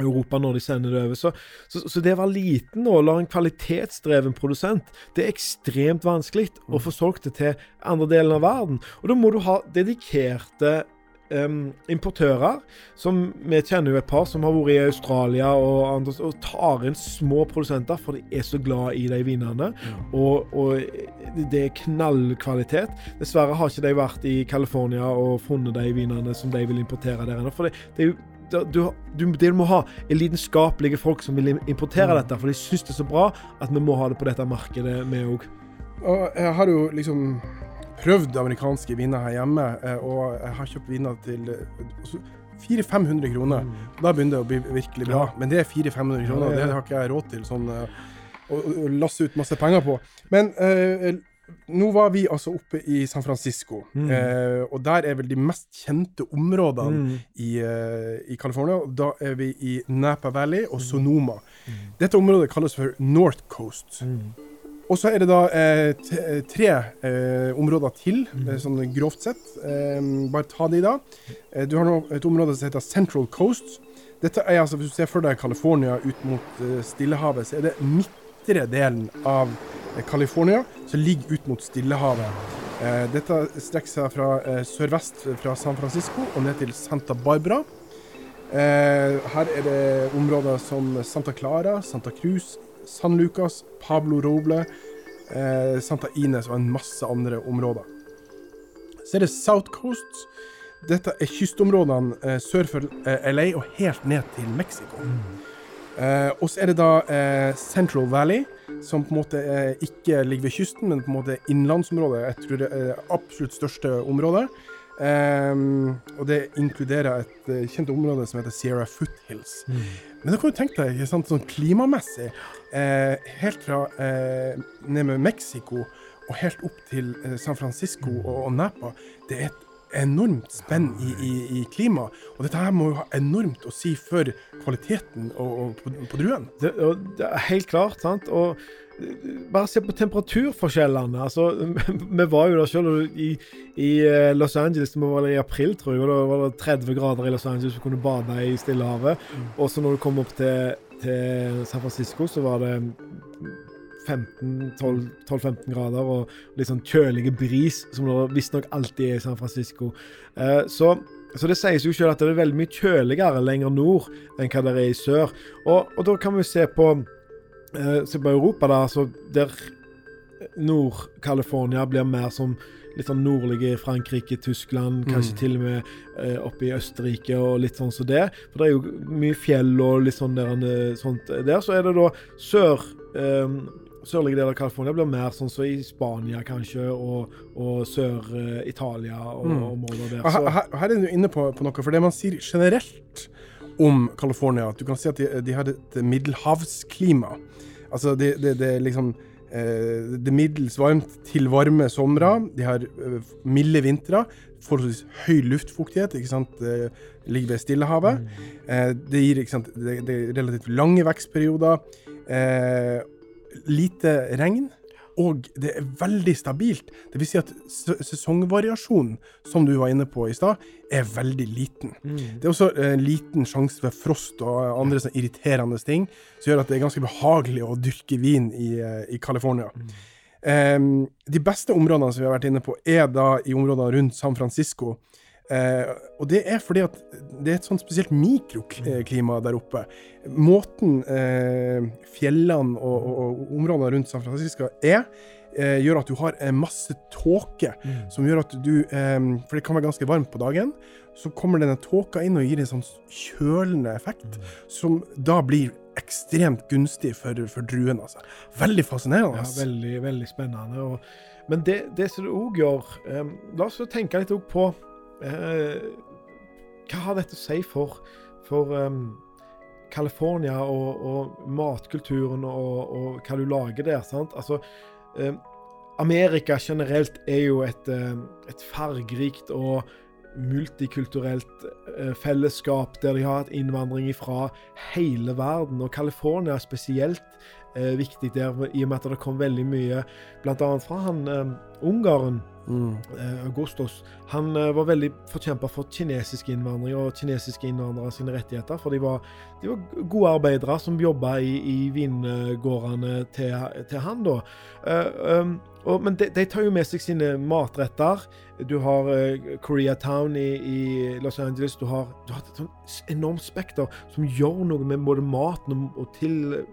Europa når de sender det over. Så, så, så det å være liten og la en kvalitetsdreven produsent, det er ekstremt vanskelig å få solgt det til andre deler av verden. Og da må du ha dedikerte um, importører, som vi kjenner jo et par som har vært i Australia og, andre, og tar inn små produsenter, for de er så glad i de vinene. Og, og det er knallkvalitet. Dessverre har ikke de vært i California og funnet de vinene som de vil importere der ennå. For det, det er jo du, du, du må ha, er lidenskapelige folk som vil importere Mm. dette, for de syns det er så bra at vi må ha det på dette markedet, vi òg. Og jeg har jo liksom prøvd amerikanske viner her hjemme, eh, og jeg har kjøpt viner til eh, altså 400-500 kroner. Da begynner det å bli virkelig bra. Men det er 400-500 kroner, og det har ikke jeg råd til sånn eh, å, å lasse ut masse penger på. Men eh, nå var vi altså oppe i San Francisco, Mm. eh, og der er vel de mest kjente områdene Mm. i, eh, i California. Da er vi i Napa Valley og Sonoma. Dette området kalles for North Coast. Og så er det da eh, eh, tre eh, områder til, eh, sånn grovt sett. Bare ta de, da. Du har nå et område som heter Central Coast. Dette er altså, Hvis du ser for deg California ut mot eh, Stillehavet, så er det midtre delen av California som ligger ut mot Stillehavet. Eh, dette strekker seg fra eh, sørvest fra San Francisco og ned til Santa Barbara. Eh, her er det områder som Santa Clara, Santa Cruz, San Lucas, Pablo Roble, eh, Santa Ines og en masse andre områder. Så er det South Coast. Dette er kystområdene eh, sør for eh, LA og helt ned til Mexico. Eh, og så er det da eh, Central Valley, som på en måte eh, ikke ligger ved kysten, men på en måte innlandsområdet. Jeg tror det er absolutt største området. Um, og det inkluderer et uh, kjent område som heter Sierra Foothills. Men da kan du tenke deg, sant, sånn klimamessig, eh, helt fra eh, ned med Mexico og helt opp til eh, San Francisco og, og Napa, det er et enormt spenn i, i, i klima. Og dette her må jo ha enormt å si for kvaliteten og, og på, på druen. Det, det er helt klart, sant. Og eh, bare se på temperaturforskjellene. Altså, vi var jo der selv i, i eh, Los Angeles, det var i april, tror jeg, og da var det 30 grader i Los Angeles, du kunne bade i Stillehavet. Og så når du kom opp til, til San Francisco, så var det 15-12-15 grader og litt sånn kjølige bris, som det visstnok alltid er i San Francisco. Eh, så så det sies jo selv at det er veldig mye kjøligere lenger nord enn hva det er i sør. Og, og da kan vi se på, eh, se på Europa, da, altså der Nord-California blir mer som litt sånn nordlige Frankrike, Tyskland, kanskje Mm. til og med eh, oppe i Østerrike og litt sånn som det. For det er jo mye fjell og litt sånn der, eh, sånt der. Så er det da sør eh, Sørlige deler av California blir mer sånn som i Spania, kanskje, og, og Sør-Italia og Mm. områder der. Her, her, her er du inne på, på noe, for det man sier generelt om California, at du kan si at de, de har et middelhavsklima. Altså det, det, det er liksom eh, Det er middels varmt til varme somre. De har eh, milde vintre. Forholdsvis høy luftfuktighet. ikke sant? Det ligger ved Stillehavet. Eh, det gir ikke sant? Det, det er relativt lange vekstperioder. Eh, lite regn. og det er veldig stabilt. Det vil si at sesongvariasjonen, som du var inne på i stad, er veldig liten. Mm. Det er også en liten sjanse ved frost og andre sånn irriterende ting, som gjør at det er ganske behagelig å dyrke vin i, eh, i California. Mm. Um, de beste områdene som vi har vært inne på, er da i områdene rundt San Francisco. Uh, og det er fordi at det er et sånn spesielt mikroklima der oppe. Måten eh, fjellene og, og, og, områdene rundt San Francisco er, uh, gjør at du har masse tåke. Mm. Som gjør at du um, For det kan være ganske varmt på dagen. Så kommer denne tåka inn og gir en sånn kjølende effekt, mm. som da blir ekstremt gunstig for, for druene. Altså. Veldig fascinerende. Ja, veldig, veldig spennende. Og, men det, det som det òg gjør La oss tenke litt på Eh, hva har dette å si for, for um, California og, og matkulturen og, og, hva du lager der? sant? Altså, um, Amerika generelt er jo et, um, et fargerikt og multikulturelt uh, fellesskap der de har hatt innvandring fra hele verden. Og California spesielt uh, viktig der, i og med at det kom veldig mye bl.a. fra han eh, ungaren Mm. Eh, Augustus han uh, var veldig forkjempa for kinesisk innvandring og kinesiske innvandrere sine rettigheter. For de var, de var gode arbeidere som jobba i, i vingårdene til, til, han, da. Uh, um, og, men de, de, tar jo med seg sine matretter. Du har uh, Koreatown i, i, Los Angeles. Du har, du har et sånn enormt spekter som gjør noe med både maten og, og til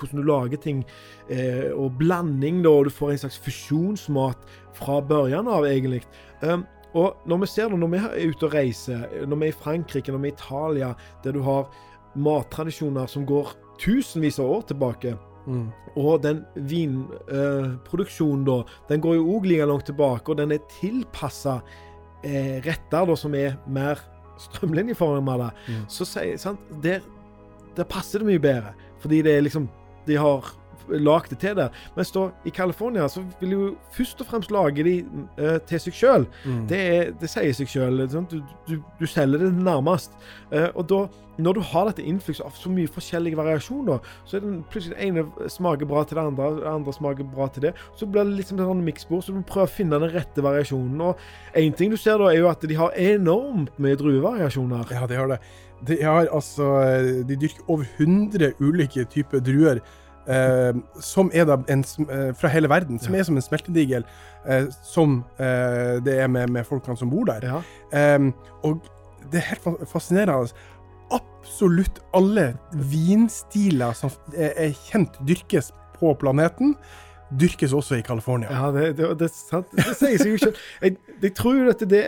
hvordan du lager ting, eh, og blanding, da, og du får en slags fusjonsmat fra børjan av, egentlig. Um, og når vi ser det, når vi er ute og reiser, når vi er i Frankrike, når vi er i Italia, der du har mattradisjoner som går tusenvis av år tilbake mm. Og den vinproduksjonen, eh, da, den går jo òg like langt tilbake, og den er tilpassa eh, retter da, som er mer strømlinjeforma. Mm. Så sant, der, der passer det mye bedre. Fordi det er liksom de har lagd det til der. Mens da i California så vil jo først og fremst lage de uh, til seg sjøl. Mm. Det, det, sier seg sjøl. Du, du, du, selger det nærmest. Uh, og da, når du har dette innflukset av så mye forskjellige variasjoner, så er det plutselig det ene smaker bra til det andre, det andre smaker bra til det. Så blir det liksom et miksbord, så du prøver å finne den rette variasjonen. Og én ting du ser da, er jo at de har enormt mye druevariasjoner. Ja, de har det. De, har, altså, de dyrker over 100 ulike typer druer Eh, som er da en, uh, fra hele verden, som ja. er som en smeltedigel, eh, som det er med, med, folkene som bor der. Ja. Um, og det er helt fascinerende. Absolutt alle vinstiler som er, er kjent dyrkes på planeten, dyrkes også i California. Ja, det, det, det, det sier seg jo ikke jeg, jeg, tror at det,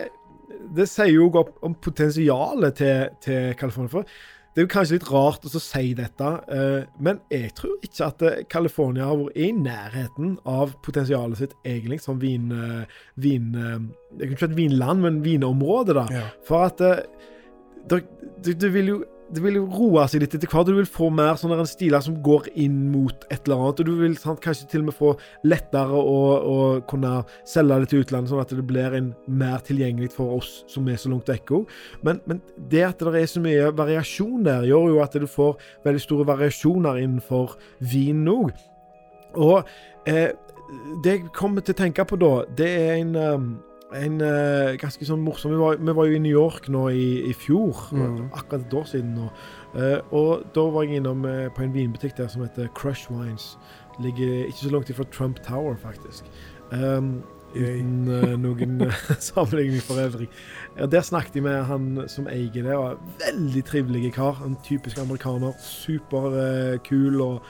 det sier jo om potensialet til, til California. For det er jo kanskje litt rart å si dette, uh, men jeg tror ikke at uh, California har vært i nærheten av potensialet sitt egentlig som vin... Uh, vin jeg kunne ikke si vinland, men vinområde, da. Ja. For at det, det, det, vil jo det vil roe seg litt etter hvert. Du vil få mer sånne stiler som går inn mot et eller annet. Og du vil sant, kanskje til og med få lettere å, å, kunne selge det til utlandet, sånn at det blir en mer tilgjengelig for oss som er så langt vekk. Men, men, det at det er så mye variasjon der, gjør jo at du får veldig store variasjoner innenfor vinen òg. Og eh, det jeg kommer til å tenke på da, det er en um, en uh, ganske sånn morsom vi var, vi var, jo i New York nå i, i fjor, mm. akkurat et år siden nå. Uh, og da var jeg innom uh, på en vinbutikk der som heter Crush Wines. Ligger ikke så langt ifra Trump Tower, faktisk. Um, uten noen sammenligning for øvrig. der snakket jeg med han som eier det. Og veldig trivelig kar. En typisk amerikaner. Superkul og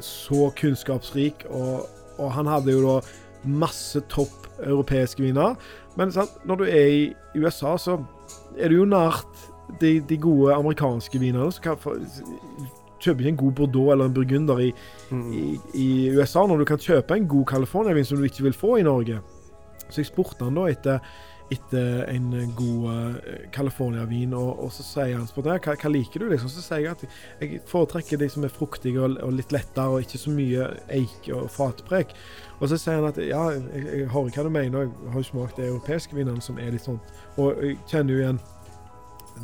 så kunnskapsrik. Og, og han hadde jo da masse topp europeiske viner. Men sant, når du er i USA, så er du jo nært de, de gode amerikanske vinene. Så kan, for, kjøper ikke en god Bordeaux eller en burgunder i, mm. i, i, USA når du kan kjøpe en god California-vin som du ikke vil få i Norge. Så jeg spurte han da etter, etter en god uh, California-vin, og, og, så sier han spør, hva, hva liker du? liksom? Så sier jeg at jeg foretrekker de som er fruktige og, og litt lettere, og ikke så mye eik og fatprek. Og så sier han at ja, jeg, jeg hører hva du mener, jeg har jo smakt de europeiske vinene som er litt sånn Og jeg kjenner jo igjen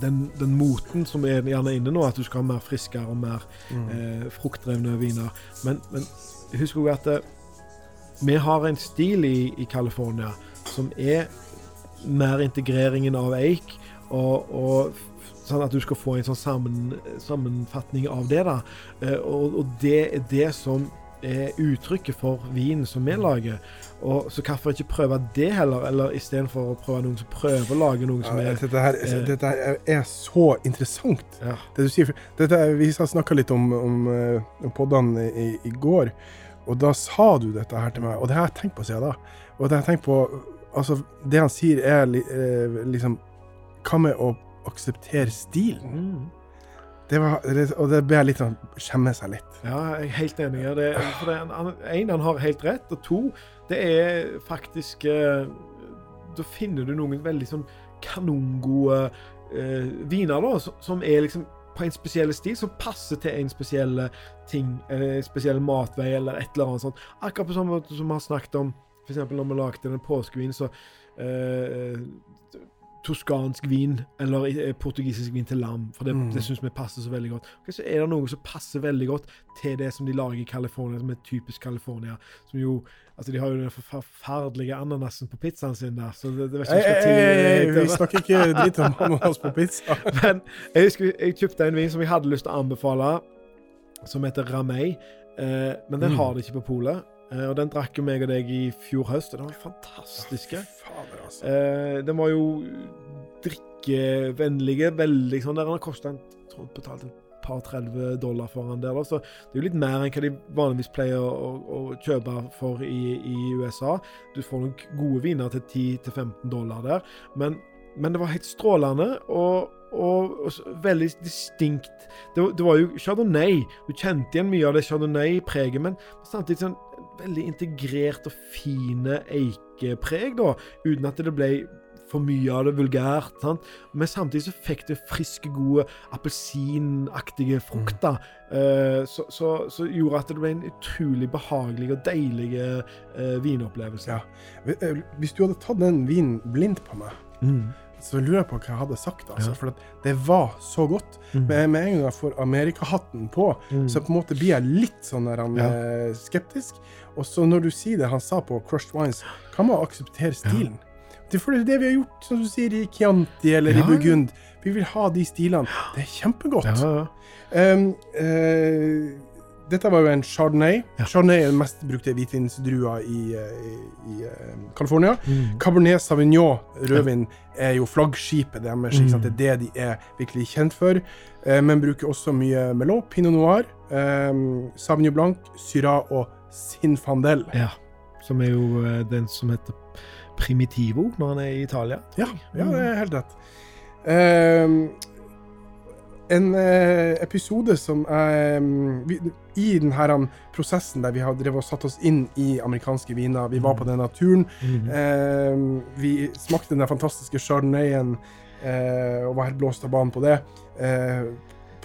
den, den, moten som er gjerne inne nå, at du skal ha mer friskere og mer mm. eh, fruktdrevne viner. Men, men husk òg at det, Vi har en stil i, i California som er mer integreringen av eik, og, og sånn at du skal få en sånn sammen, sammenfatning av det. da. Eh, og, og det er det som er uttrykket for vin som vi lager. Og Så hvorfor ikke prøve det heller, eller istedenfor å prøve noen som prøver å lage noe som Ja, er dette, her, eh, dette her er- så interessant, ja. det du sier. Dette, vi snakka litt om, om, eh, om poddene i, i går, og da sa du dette her til meg, og det har jeg tenkt på siden da. Og det har jeg tenkt på Altså, det han sier, er eh, liksom Hva med å akseptere stilen? Mm. Det var, det, og det ble litt sånn Skjemme seg litt. Ja, jeg er helt enig. Det, for det, han, en, han har helt rett. Og to, det er faktisk eh, Da finner du noen veldig sånn kanongode eh, viner, da, som, som er liksom på en spesiell stil, som passer til en spesiell ting, en spesiell matvei, eller et eller annet sånt. Akkurat på samme måte som vi har snakket om f.eks. når vi lagde den påskevin, så eh, toskansk vin eller eh, portugisisk vin til lam. For det, Mm. det syns vi passer så veldig godt. Okay, så er det noe som passer veldig godt til det som de lager i California, som er typisk California. Som jo Altså, de har jo den forferdelige ananasen på pizzaen sin der, så det, det vet ikke om jeg skal ei, ei, til- vi snakker ikke dritt om ananas på pizza. Men jeg husker jeg kjøpte en vin som jeg hadde lyst til å anbefale, som heter Ramey. Eh, men den Mm. har de ikke på polet. Eh, og den drakk jo meg og deg i fjor høst, og den var fantastisk Fader, altså. Eh, den var jo drikkevennlige, veldig sånn der. Den kosta betalte et par 30 dollar for den der. Så det er jo litt mer enn hva de vanligvis pleier å, å kjøpe for i, i USA. Du får nok gode viner til 10-15 dollar der, men, men det var helt strålende. og og, og veldig distinkt. Det, det var jo chardonnay. Du kjente igjen mye av det chardonnay-preget, men samtidig sånn veldig integrert og fine eikepreg, da, uten at det ble for mye av det vulgært. sant? Men samtidig så fikk det friske, gode, appelsinaktige frukter. eh, så, så, så gjorde at det ble en utrolig behagelig og deilig eh, vinopplevelse. Ja. Eh, Hvis du hadde tatt den vinen blindt på meg, Mm. så lurer jeg på hva jeg hadde sagt. Altså, Ja. For at det var så godt. Mm. Men med en gang jeg får Amerikahatten på, Mm. så på en måte blir jeg litt sånn der, Ja. skeptisk. Og så når du sier det han sa på Crushed Wines, kan man akseptere stilen. Det for det er det vi har gjort, som du sier, i Chianti eller Ja, i. Burgund. Vi vil ha de stilene. Det er kjempegodt. Ja, ja. Um, uh, dette var jo en chardonnay. Ja. Chardonnay er den mest brukte hvitvinsdrua i, i, i eh, California. Mm. Cabernet Sauvignon, rødvin, er jo flaggskipet deres. Mm. Det er det de er virkelig kjent for. Eh, men bruker også mye Melot, Pinot Noir, um, Sauvignon Blanc, Syrah og Sinfandel. ja. Som er jo eh, den som heter Primitivo når han er i Italia. Ja, ja, det er helt rett. Ehm, en eh, episode som er mm, I denne prosessen der vi har drevet og satt oss inn i amerikanske viner, vi var på denne turen, Mm. ehm, vi smakte den fantastiske chardonnayen eh, og var helt blåst av banen på det. Eh,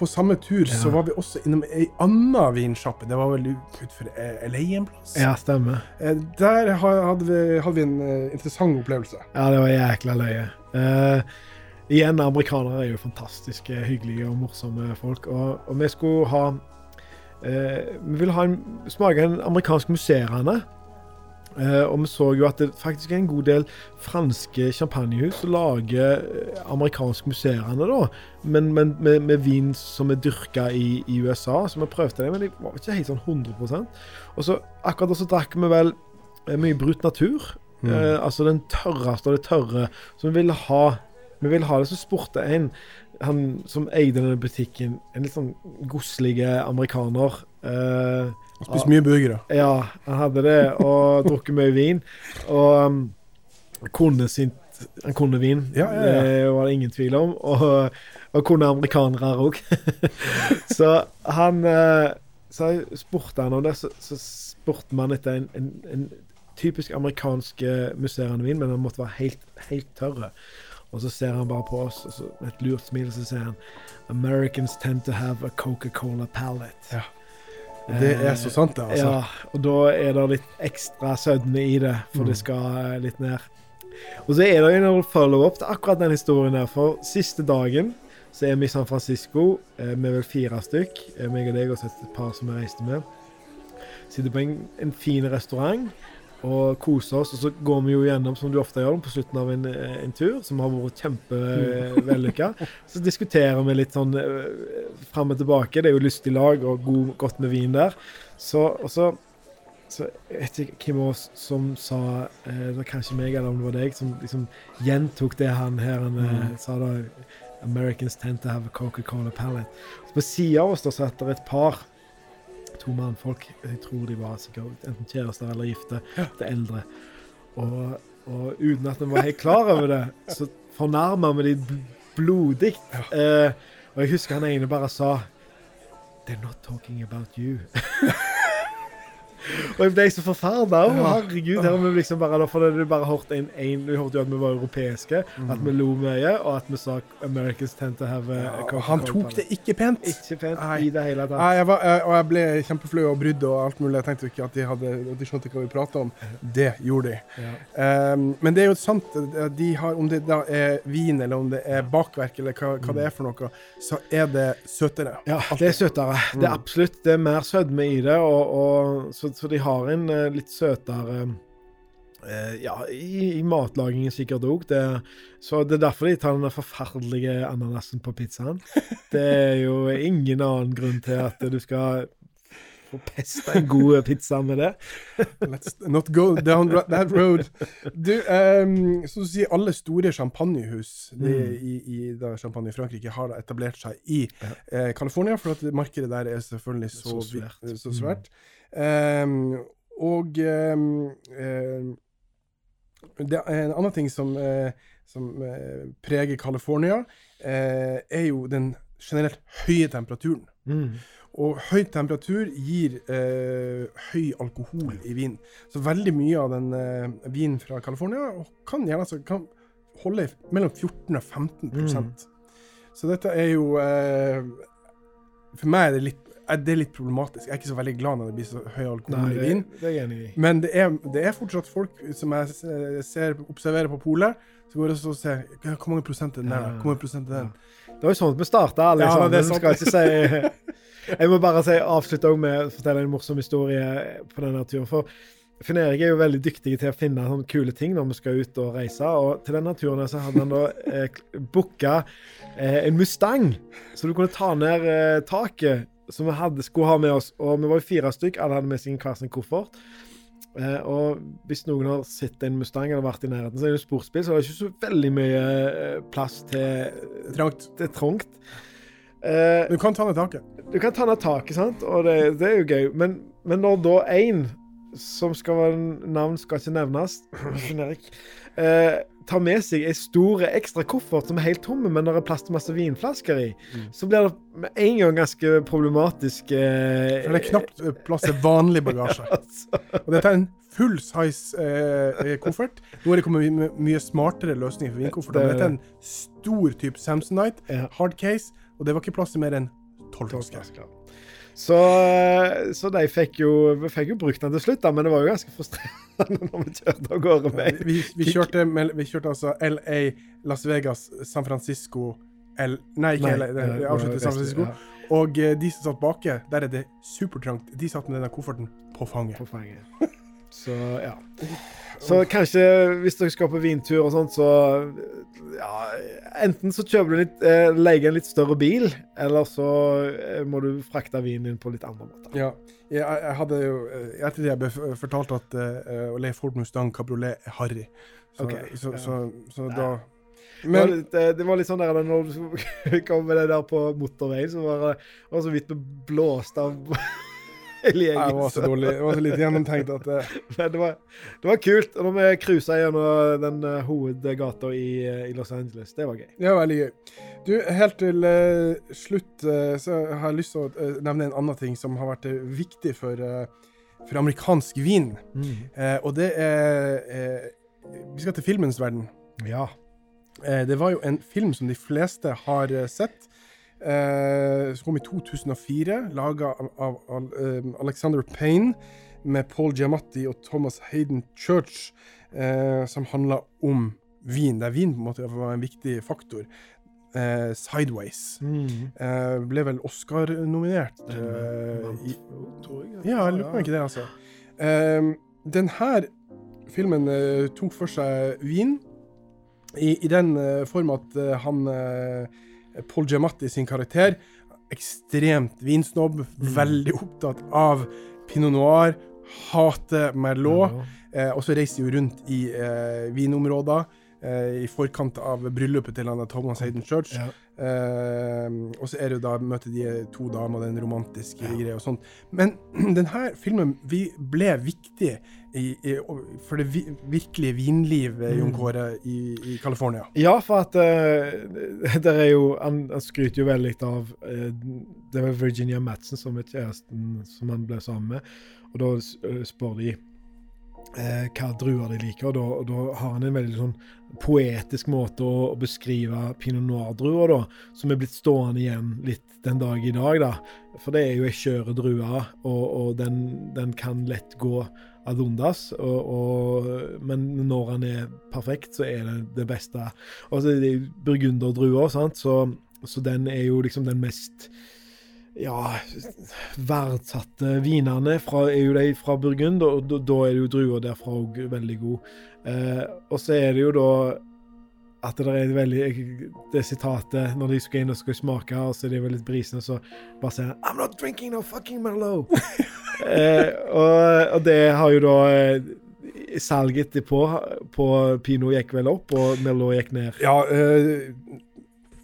på samme tur så var vi også innom ei anna vinsjappe. Det var vel utenfor LA en plass. Ja, stemmer. Eh, der hadde vi, hadde vi en eh, interessant opplevelse. Ja, det var jækla løye. Uh, igjen, amerikanere er jo fantastiske, hyggelige og morsomme folk. Og, og vi skulle ha uh, Vi ville smake en amerikansk musserende. Eh, og vi så jo at det faktisk er en god del franske champagnehus som lager amerikanske amerikansk musserende, da. Men, men med, med vin som er dyrka i, i USA. Så vi prøvde det, men det var ikke helt sånn 100% Og så akkurat da så drakk vi vel eh, mye brutt Natur. Mm. Eh, altså den tørreste av det tørre. Så vi ville ha Vi ville ha det. Så spurte en han som eide denne butikken, en litt sånn godslig amerikaner eh, Og spist mye burgere. Ja, han hadde det, og drukket mye vin. Og um, kunne sin, Han kunne vin, Ja, ja, ja. det var det ingen tvil om. Og, og kunne amerikanere òg. så han eh, Så spurte han om det, så, så spurte man etter en, en, en typisk amerikansk eh, musserende vin, men den måtte være helt, helt tørre. Og så ser han bare på oss og så et lurt smil, og så sier han Americans tend to have a Coca-Cola palate. Ja. Det er så sant, det. altså. Ja, og da er det litt ekstra sødme i det, for Mm. det skal eh, litt ned. Og så er det jo en follow-up til akkurat den historien der, for siste dagen så er vi i San Francisco. eh, Vi er vel fire stykk, eh, meg og deg og et par som vi reiste med. Sitter på en, en fin restaurant. Og koser oss. Og så går vi jo gjennom, som du ofte gjør, på slutten av en, eh, en tur, som har vært kjempevellykka. Så diskuterer vi litt sånn uh, fram og tilbake. Det er jo lystig lag og god, godt med vin der. Så, og så så jeg vet ikke hvem av oss som sa eh, Det var kanskje meg eller om det var deg, som liksom gjentok det han her han, eh, Mm. sa da Americans tend to have a Coca-Cola palate. Så på sida av oss da satt det et par, to mannfolk, jeg tror de var sikkert enten kjærester eller gifte, til eldre. Og, og uten at de var helt klar over det, så fornærma vi de bl- blodig. Eh, og jeg husker han ene bare sa They're not talking about you. Og jeg ble så forferda. Ja. herregud. Her har vi liksom bare, for det, du bare hørt en, en, Vi hørte jo at vi var europeiske, at vi lo mye, og at vi sa Americans tend to have a Ja, han tok det ikke pent. Ikke pent Nei. i det hele tatt. Nei, jeg var, og jeg ble kjempeflau og brydd og alt mulig. Jeg tenkte jo ikke at de, hadde, at de skjønte hva vi prata om. Det gjorde de. Ja. Um, men det er jo sant, de har, om det da er vin, eller om det er bakverk, eller hva, hva det er for noe, så er det søtere. Ja, det er søtere. Det er absolutt det er mer sødme i det, og, og, så, så de har en eh, litt søtere eh, Ja, i, i matlagingen sikkert òg. Så det er derfor de tar den forferdelige ananasen på pizzaen. Det er jo ingen annen grunn til at du skal forpeste en god pizza med det. Let's not go down that road. Du, um, så du sier alle store champagnehus Mm. i, i da champagne i Frankrike har etablert seg i eh, California, for at markedet der er selvfølgelig så, Så svært. så svært. Um, og um, um, det en annen ting som, eh, som eh, preger California, eh, er jo den generelt høye temperaturen. Mm. Og høy temperatur gir eh, høy alkohol i vin. Så veldig mye av den eh, vinen fra California kan gjerne altså, kan holde mellom 14 og 15 Mm. Så dette er jo eh, For meg er det litt er litt problematisk. Jeg er ikke så veldig glad når det blir så høy alkohol i vin. det. Men det er, det er fortsatt folk som jeg ser, observerer på polet, som går og ser Hvor mange prosent er den der? Hvor mange prosent er den? Det var jo sånn at vi starta Liksom. Ja, det er sant. skal ikke si Jeg må bare si, avslutte med å fortelle en morsom historie på denne turen. For Finn Erik er jo veldig dyktig til å finne sånne kule ting når vi skal ut og reise. Og til denne turen så hadde han da eh, booka eh, en Mustang, så du kunne ta ned eh, taket. Som vi hadde, skulle ha med oss. Og vi var jo fire stykk, alle hadde med seg hver sin koffert. Eh, og hvis noen har sett en Mustang eller vært i nærheten, så er det sportsbil, så det er ikke så veldig mye eh, plass til Trangt. Det er trangt. Eh, Du kan ta ned taket. du kan ta ned taket, sant? og det, det er jo gøy. Men, men når da én, som skal være navn skal ikke nevnes, Finn eh, tar med seg ei stor ekstra koffert som er helt tom, men det er plass til masse vinflasker i, Mm. så blir det med en gang ganske problematisk. Eh, For det er knapt eh, plass til vanlig bagasje. altså. Og dette er en full size eh, koffert. Nå er det kommet my mye smartere løsninger for vinkofferter. Det- Men dette er en stor type Samsonite, Ja. hard case, og det var ikke plass til mer enn Tolv flasker. Så, eh, så de fikk jo, fikk jo brukt den til slutt, da, men det var jo ganske frustrerende når vi kjørte av gårde med Vi, vi, kjørte, vi kjørte altså LA, Las Vegas, San Francisco L, Nei, ikke LA, det, eh, det avslutter San Francisco. ja. Og eh, de som satt baki, der er det supertrangt. De satt med denne kofferten på fanget. på fanget. Så ja. Så kanskje hvis dere skal på vintur og sånt, så ja, Enten så kjøper du litt, eh, leier en litt større bil, eller så eh, må du frakte vinen din på litt andre måter. Ja. Jeg, jeg hadde jo Etter det jeg ble fortalt at eh, å leie Ford Mustang Cabriolet er harry. Så, okay. så, så, så da da det, var litt, eh, det var litt sånn der når du kom med det der på motorveien, så var det var så vidt vi blåste av hele gjengen. Det var så dårlig. Det var så lite gjennomtenkt at uh... Men det var, det var kult. Og når vi cruisa gjennom den uh, hovedgata i, uh, i Los Angeles, det var gøy. Det var veldig gøy. Du, helt til eh, slutt eh, så har jeg lyst til å eh, nevne en annen ting som har vært eh, viktig for, eh, for amerikansk vin. Eh, og det er eh, Vi skal til filmens verden. Ja. Eh, det var jo en film som de fleste har eh, sett. Eh, som kom i 2004, laga av, eh, Alexander Payne med Paul Giamatti og Thomas Hayden Church, eh, som handla om vin, der vin på en måte var en viktig faktor. Eh, 'Sideways'. Eh, ble vel Oscar-nominert. Eh, i, ja, jeg lurer på ikke det, altså. Eh, den her filmen tok for seg vin. I, i den form at han eh, Paul Giamatti sin karakter ekstremt vinsnobb, veldig opptatt av pinot noir, hater Merlot. Eh, og så reiser de jo rundt i eh, vinområder eh, i forkant av bryllupet til han Thomas Hayden Church. Ja. Eh, og så er det da møter de to damer, den romantiske greia og sånt. Men denne filmen vi ble viktig i, i, for det vi, virkelige vinlivet, Jon Mm. Kåre, i, i California. Ja, for at uh, der er jo Han, han skryter jo veldig av uh, Det var Virginia Madsen som er kjæresten som han ble sammen med. Og da eh, spør de eh, hva druer de liker, og da, har han en veldig sånn poetisk måte å, å beskrive pinot noir-druer, da, som er blitt stående igjen litt den dag i dag. da. For det er jo ei skjøre drue, og, og den, den kan lett gå ad undas. Men når han er perfekt, så er det det beste. Og så er det burgunderdruer, sant, så, så den er jo liksom den mest ja, verdsatte vinene fra, er jo de fra Burgund, og da, da er det jo druer derfra òg veldig gode. Eh, og så er det jo da at det er veldig Det sitatet når de skal inn og skal smake, og så er de veldig brisende, så bare sier han, I'm not drinking no fucking Merlot. eh, og, og det har jo da eh, Salget etterpå på Pino gikk vel opp, og Merlot gikk ned. Ja, eh,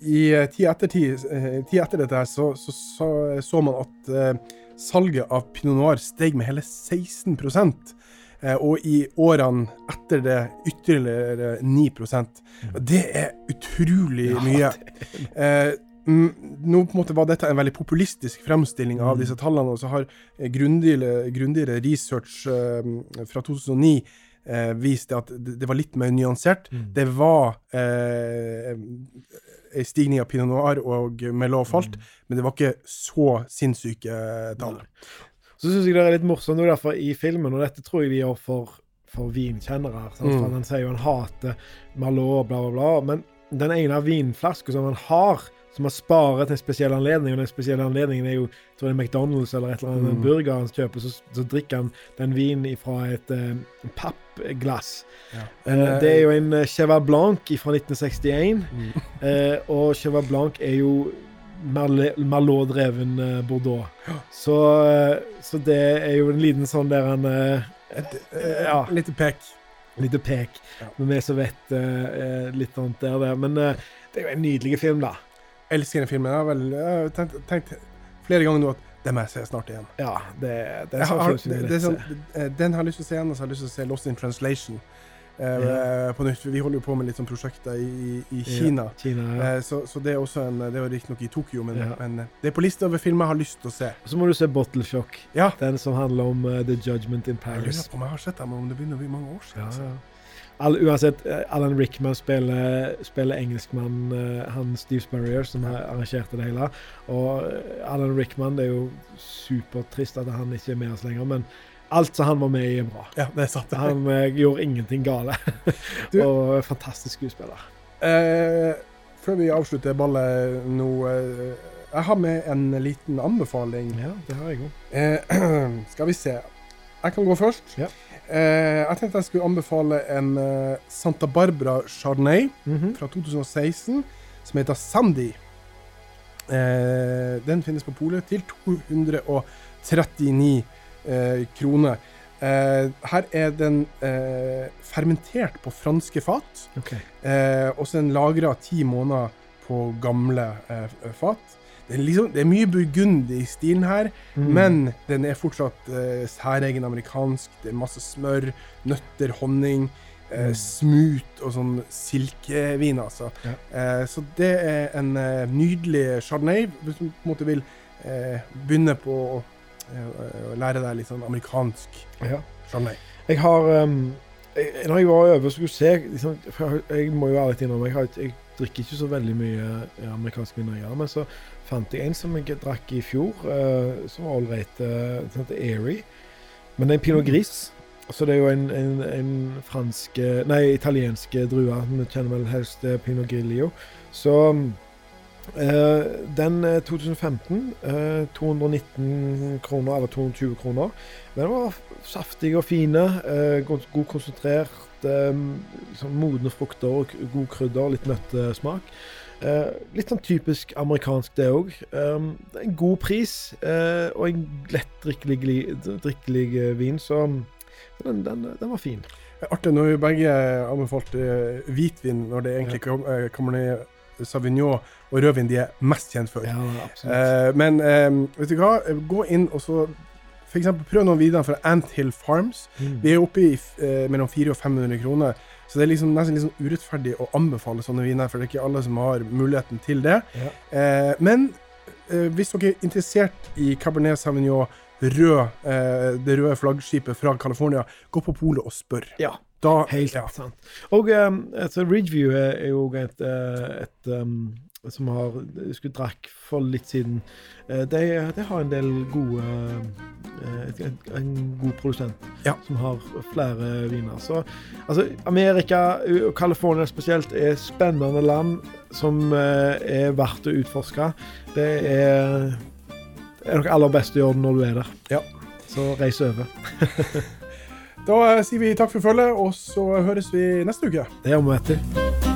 i eh, tid etter, eh, etter dette her så så, så, så man at eh, salget av pinot noir steg med hele 16 eh, og i årene etter det ytterligere 9 Og Det er utrolig mye. Eh, mm, nå på en måte var dette en veldig populistisk fremstilling av Mm. disse tallene, og så har eh, grundigere, grundigere research eh, fra 2009 eh, vist at det, var litt mer nyansert. Mm. Det var eh, stigning av pinot noir og melon falt, men det var ikke så sinnssyke tall. Så syns jeg det er litt morsomt nå derfor i filmen, og dette tror jeg de gjør for, for vinkjennere. Sant? Mm. For Han sier jo han hater Merlot, bla, bla, bla. Men den ene vinflaska som han har, som har sparet en spesiell anledning, og den spesielle anledningen er jo jeg tror det er McDonald's eller et eller annet Mm. burger han kjøper, så, så drikker han den vinen fra et eh, pappglass. Ja. Eh, det er jo en eh, Cheval Blanc fra 1961. Mm. Eh, og Cheval Blanc er jo Merlot-dreven eh, Bordeaux. Så, eh, så det er jo en liten sånn der han eh, eh, Ja. Lite pek. Lite pek. Ja. Men vi som vet eh, eh, litt annet der, der. Men eh, det er jo en nydelig film, da. Elsker den filmen. Jeg har vel jeg tenkt, tenkt flere ganger nå at det må jeg se snart igjen. Ja, det, det er har, det, det er sånn, eh, den har jeg lyst til å se igjen, og så har jeg lyst til å se Lost in Translation eh, Ja. på nytt. Vi holder jo på med litt sånn prosjekter i, i, Kina. Kina. Kina, ja. Eh, så, så det er også en Det var riktignok i Tokyo, men, Ja. men eh, det er på lista over filmer jeg har lyst til å se. Og så må du se Bottle Shock. Ja. Den som handler om uh, The Judgment in Jeg Paris. lurer på om jeg har sett dem, om det begynner å bli mange år siden. Ja, altså. All, uansett, eh, Alan Rickman spiller, spiller engelskmann, eh, han Steve Spurrier, som arrangerte det hele. Og eh, Alan Rickman, det er jo supertrist at han ikke er med oss lenger, men alt som han var med i, er bra. Ja, det er sant. Han gjorde ingenting gale. Du- og fantastisk skuespiller. Eh, før vi avslutter ballet nå eh, Jeg har med en liten anbefaling. Ja, det har jeg òg. Eh, skal vi se. Jeg kan gå først. Ja. Eh, jeg tenkte jeg skulle anbefale en eh, Santa Barbara Chardonnay Mhm. fra 2016 som heter Sandy. Eh, den finnes på polet til 239 eh, kroner. Eh, her er den eh, fermentert på franske fat, okay. eh, og så er den lagra ti måneder på gamle fat. Det er, liksom, det er mye burgund i stilen her, Mm. men den er fortsatt uh, særegen amerikansk. Det er masse smør, nøtter, honning. uh, smooth og sånn silkevin, altså. Ja. Uh, så det er en nydelig chardonnay, hvis du på en måte vil begynne på å lære deg litt sånn amerikansk Ja. chardonnay. Jeg har um, jeg, Når jeg var over og skulle se liksom, jeg, jeg må jo ærlig innrømme jeg, har, ikke- drikker ikke så veldig mye eh, amerikansk vin, jeg gjør, men så fant jeg en som jeg drakk i fjor, uh, som var ålreit. Uh, den heter Airy. Men det er en pinot gris. Så det er jo en, en, en fransk eh, Nei, italiensk drue. Vi kjenner vel helst eh, pinot grillio. Så Eh, den er 2015. uh, 219 kroner, eller 220 kroner. Den var saftig og fine. Uh, god, god konsentrert. Eh, sånn modne frukter og god krydder. Litt nøttesmak. Eh, litt sånn typisk amerikansk, det òg. er en god pris eh, og en lett drikkelig, eh, vin, så den, den, den var fin. Artig, når vi begge anbefalt eh, hvitvin når det egentlig kom, ned Cabernet Sauvignon og rødvin de er mest kjent for. Ja. Eh, men eh, vet du hva, gå inn og så eksempel prøv noen viner fra Anthill Farms. Mm. Vi er oppe i eh, mellom 400 og 500 kroner, så det er liksom nesten sånn urettferdig å anbefale sånne viner, for det er ikke alle som har muligheten til det. Ja. Eh, men eh, hvis dere er interessert i Cabernet Sauvignon rød, eh, det røde flaggskipet fra California, gå på polet og spør. Ja. Da, Helt ja. sant. Og um, altså, Ridgeview er er jo et, eh, et um, som har skulle drakk for litt siden. Eh, De, de har en del gode eh, En god produsent Ja. som har flere viner. Så altså, Amerika og California spesielt er spennende land som eh, er verdt å utforske. Det er, det er noe aller best å gjøre når du er der. Ja. Så reis over. Da sier vi takk for følget, og så høres vi neste uke. Det gjør vi, vet du.